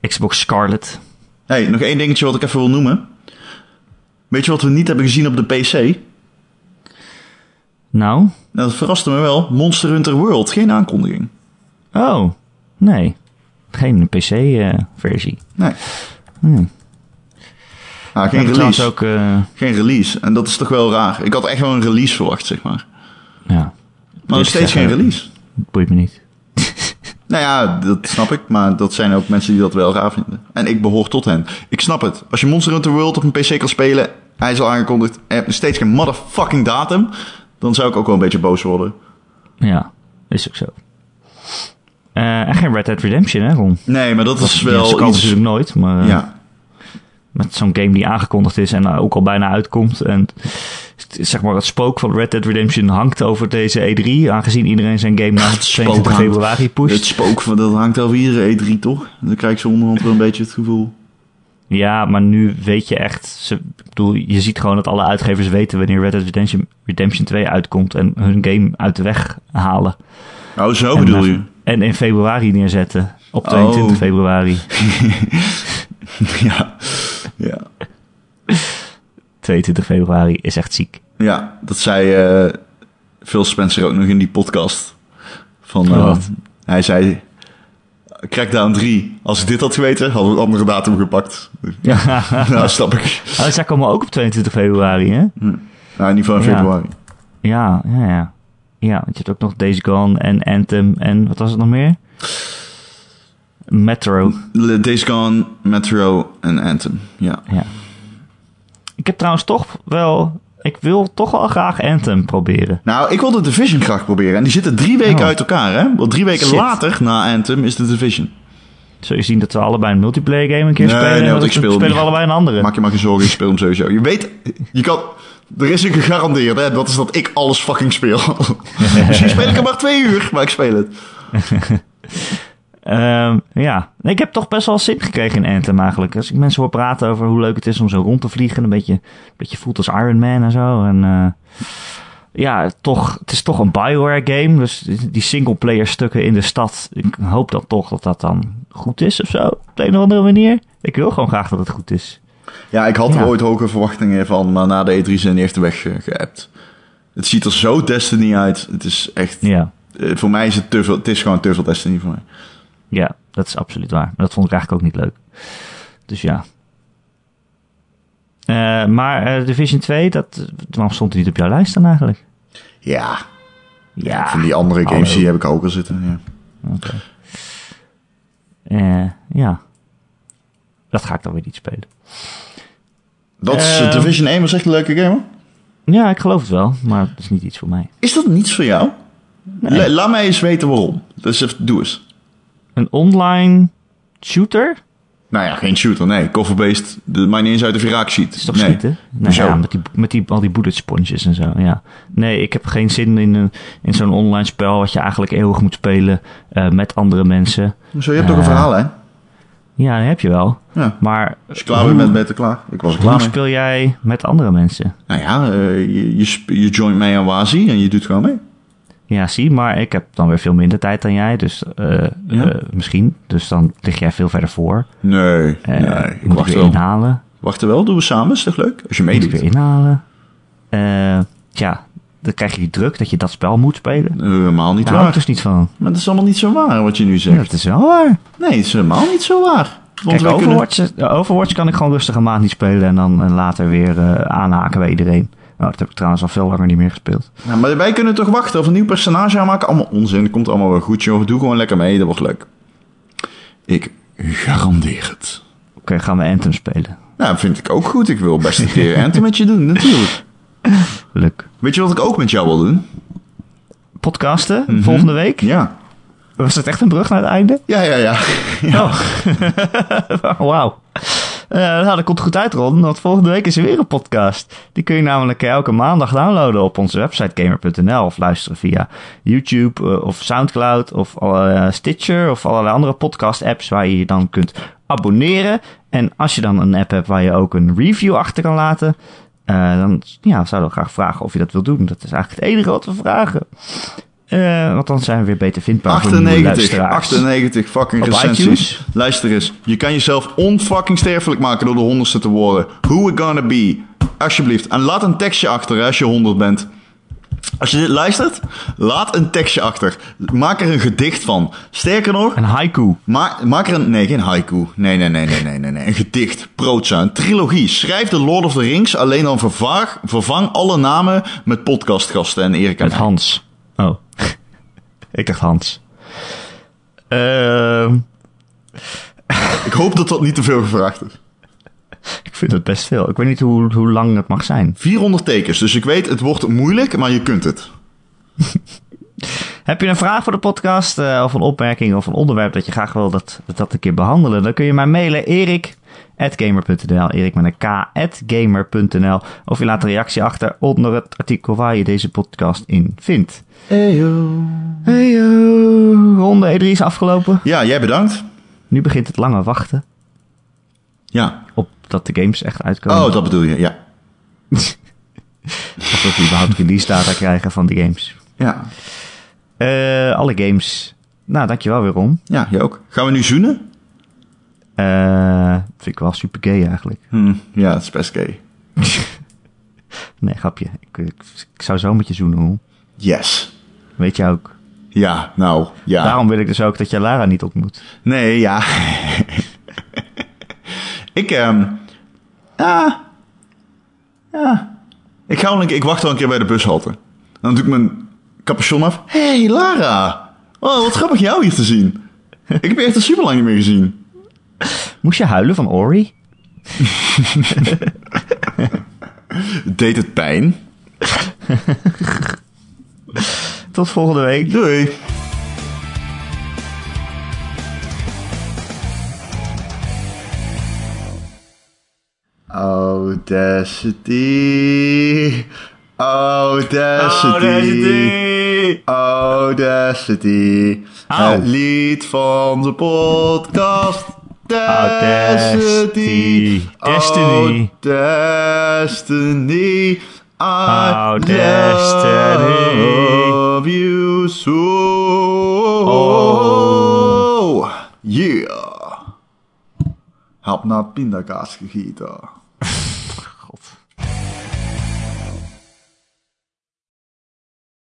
Xbox Scarlet. hey, nog één dingetje wat ik even wil noemen. Weet je wat we niet hebben gezien op de PC? Nou? Nou, dat verraste me wel. Monster Hunter World, geen aankondiging. Oh, nee. Geen PC-versie. Nee. Hmm. Ah, geen release. ook... eh, Geen release. En dat is toch wel raar. Ik had echt wel een release verwacht, zeg maar. ja, Maar nog Ik steeds geen eh, release. boeit me niet. <laughs> Nou ja, dat snap ik. Maar dat zijn ook mensen die dat wel raar vinden. En ik behoor tot hen. Ik snap het. Als je Monster Hunter World op een PC kan spelen... Hij is al aangekondigd. En hebt nog steeds geen motherfucking datum... Dan zou ik ook wel een beetje boos worden. Ja, is ook zo. Eh, en geen Red Dead Redemption, hè, Ron? Nee, maar dat is Ja, wel ze komen iets... natuurlijk nooit, maar eh, Ja, met zo'n game die aangekondigd is en ook al bijna uitkomt. En zeg maar, het spook van Red Dead Redemption hangt over deze E3, aangezien iedereen zijn game <laughs> spook 22 hangt. februari pusht. het spook van dat hangt over iedere E3, toch? Dan krijg ik zo onderhand wel een beetje het gevoel. Ja, maar nu weet je echt, ze, bedoel, je ziet gewoon dat alle uitgevers weten wanneer Red Dead Redemption, Redemption 2 uitkomt en hun game uit de weg halen. Oh, zo En, bedoel eh, je? En in februari neerzetten. Op 22 Oh. februari. <laughs> ja. ja. 22 februari is echt ziek. Ja, dat zei eh, Phil Spencer ook nog in die podcast. Van, Oh, wat? hij zei, Crackdown 3, als ik dit had geweten, hadden we een andere datum gepakt. Ja. ja, <laughs> snap ik. Oh, zij komen ook op 22 februari, hè? Nou, in ieder geval in Ja. februari. Ja, ja, ja. Ja, want je hebt ook nog Days Gone en Anthem en wat was het nog meer? Metro. Days Gone, Metro en Anthem. Ja. Ja. Ik heb trouwens toch wel... Ik wil toch wel graag Anthem proberen. Nou, ik wil de Division graag proberen. En die zitten drie weken Oh. uit elkaar, hè? Want drie weken Shit. later, na Anthem, is de Division. Zul je zien dat we allebei een multiplayer game een keer Nee, spelen? nee, want ik speel spelen we allebei een andere. Maak je maar geen zorgen, ik speel hem sowieso. Je weet, je kan... Er is een gegarandeerd, hè? Dat is dat ik alles fucking speel. <laughs> Misschien speel ik er maar twee uur, maar ik speel het. <laughs> Ehm, ja, ik heb toch best wel zin gekregen in Anthem eigenlijk. Als ik mensen hoor praten over hoe leuk het is om zo rond te vliegen, een beetje, een beetje voelt als Iron Man en zo. En eh, ja, toch, het is toch een Bioware game, dus die singleplayer stukken in de stad, ik hoop dat toch dat dat dan goed is of zo, op de een of andere manier. Ik wil gewoon graag dat het goed is. Ja, ik had er Ja. ooit hoge verwachtingen van, maar na de E3 zijn die echt weg eh, geappt. Het ziet er zo Destiny uit. Het is echt... Ja, eh, voor mij is het te veel... Het is gewoon te veel Destiny voor mij. ja, dat is absoluut waar. Maar dat vond ik eigenlijk ook niet leuk. Dus ja. Eh, maar Division 2, dat, waarom stond het niet op jouw lijst dan eigenlijk? Ja, Ja, van die andere games die heb ik ook al zitten. Ja. Oké. Ja. Dat ga ik dan weer niet spelen. Dat is, Ehm. Division 1 was echt een leuke game, hoor. Ja, ik geloof het wel, maar het is niet iets voor mij. Is dat niets voor jou? La- laat mij eens weten waarom. Dus even, doe eens. Een online shooter? Nou ja, geen shooter, nee. Cover-based. De maakt niet eens uit of je raak ziet. Is toch nee. schieten? Nee, ja, met, die, met die, al die bullet sponges en zo, ja. Nee, ik heb geen zin in, een, in zo'n online spel wat je eigenlijk eeuwig moet spelen eh, met andere mensen. Zo, je hebt toch een Eh, verhaal, hè? Ja, dat heb je wel. Ja. Maar Als je klaar hoe, bent, ben je beter klaar. Ik was klaar hoe speel jij met andere mensen? Nou ja, eh, je, je, joint mee aan Wazi en je doet gewoon mee. Ja, zie, maar ik heb dan weer veel minder tijd dan jij, dus eh, Ja. eh, misschien. Dus dan lig jij veel verder voor. Nee, nee. Ik moet ik wacht weer wel. inhalen. Wachten wel, doen we samen. Is toch leuk? Als je Moet ik weer meedoet. inhalen. Ja, dan krijg je die druk dat je dat spel moet spelen. Helemaal niet Daar waar. dus niet van. Maar dat is allemaal niet zo waar wat je nu Ja, zegt. dat is wel waar. Nee, het is helemaal niet zo waar. Want Kijk, wij kunnen- Overwatch, eh, Overwatch kan ik gewoon rustig een maand niet spelen en dan later weer eh, aanhaken bij iedereen. Nou, dat heb ik trouwens al veel langer niet meer gespeeld. Ja, maar wij kunnen toch wachten of een nieuw personage aanmaken? Allemaal onzin. Dat komt allemaal wel goed, joh. Doe gewoon lekker mee. Dat wordt leuk. Ik garandeer het. Oké, gaan we Anthem spelen. Nou, vind ik ook goed. Ik wil best een keer Anthem met je doen, natuurlijk. Leuk. Weet je wat ik ook met jou wil doen? Podcasten, volgende week. Ja. Was het echt een brug naar het einde? Ja, ja, ja. <laughs> ja. Oh. <laughs> Wauw. Eh, nou, dat komt goed uit, Ron, want volgende week is er weer een podcast. Die kun je namelijk elke maandag downloaden op onze website gamer.nl of luisteren via YouTube eh, of Soundcloud of eh, Stitcher of allerlei andere podcast-apps waar je je dan kunt abonneren. En als je dan een app hebt waar je ook een review achter kan laten, eh, dan ja, zouden we graag vragen of je dat wil doen. Dat is eigenlijk het enige wat we vragen. Eh, want dan zijn we weer beter vindbaar voor nieuwe 98, luisteraars. 98 fucking Op recensies. iTunes? Luister eens, je kan jezelf onfucking sterfelijk maken door de honderdste te worden. Who we gonna be? Alsjeblieft. En laat een tekstje achter hè, als je 100 bent. Als je dit luistert, laat een tekstje achter. Maak er een gedicht van. Sterker nog, Een haiku. maak, maak er een... Nee, geen haiku. Nee, nee, nee, nee, nee, nee. nee. Een gedicht. Proza. Een trilogie. Schrijf de Lord of the Rings. Alleen dan vervaag, vervang alle namen met podcastgasten en Erik en Met. Hans. Oh. <laughs> ik dacht Hans. Ehm, Ik hoop dat dat niet te veel gevraagd is. <laughs> ik vind het best veel. Ik weet niet hoe, hoe lang het mag zijn. 400 tekens, dus ik weet, het wordt moeilijk, maar je kunt het. <laughs> Heb je een vraag voor de podcast eh, of een opmerking of een onderwerp dat je graag wil dat we dat een keer behandelen? Dan kun je mij mailen erik.gamer.nl Erik met een k.gamer.nl Of je laat een reactie achter onder het artikel waar je deze podcast in vindt. Eyo. Hey, yo. ronde E3 is afgelopen. Ja, jij bedankt. Nu begint het lange wachten Ja. op dat de games echt uitkomen. Oh, dat bedoel je, ja. <laughs> Of dat we überhaupt release data krijgen van de games. Ja, Eh, alle games. Nou, dankjewel weer, Ron. ja jij ook. Gaan we nu zoenen? Eh, vind ik wel super gay eigenlijk. Hm, ja, het is best gay. <laughs> Nee, grapje. Ik, ik, ik zou zo met je zoenen. Yes. Weet je ook. Ja, nou, ja. Daarom wil ik dus ook dat je Lara niet ontmoet. Nee, ja. <laughs> ik, ehm ja. Ja. Ik ga wel een keer, ik wacht wel een keer bij de bushalte. Dan doe ik mijn capuchon af. hey, Lara. Oh, wat grappig jou hier te zien. ik heb je echt al super lang niet meer gezien. Moest je huilen van Ori? <laughs> Deed het pijn? Tot volgende week. Doei. Audacity. Audacity. Audacity. Au. Het lied van de podcast. Audacity. Destiny. Destiny. Audacity. love you so. Oh. Yeah. Hap naar pindakaas gegeten.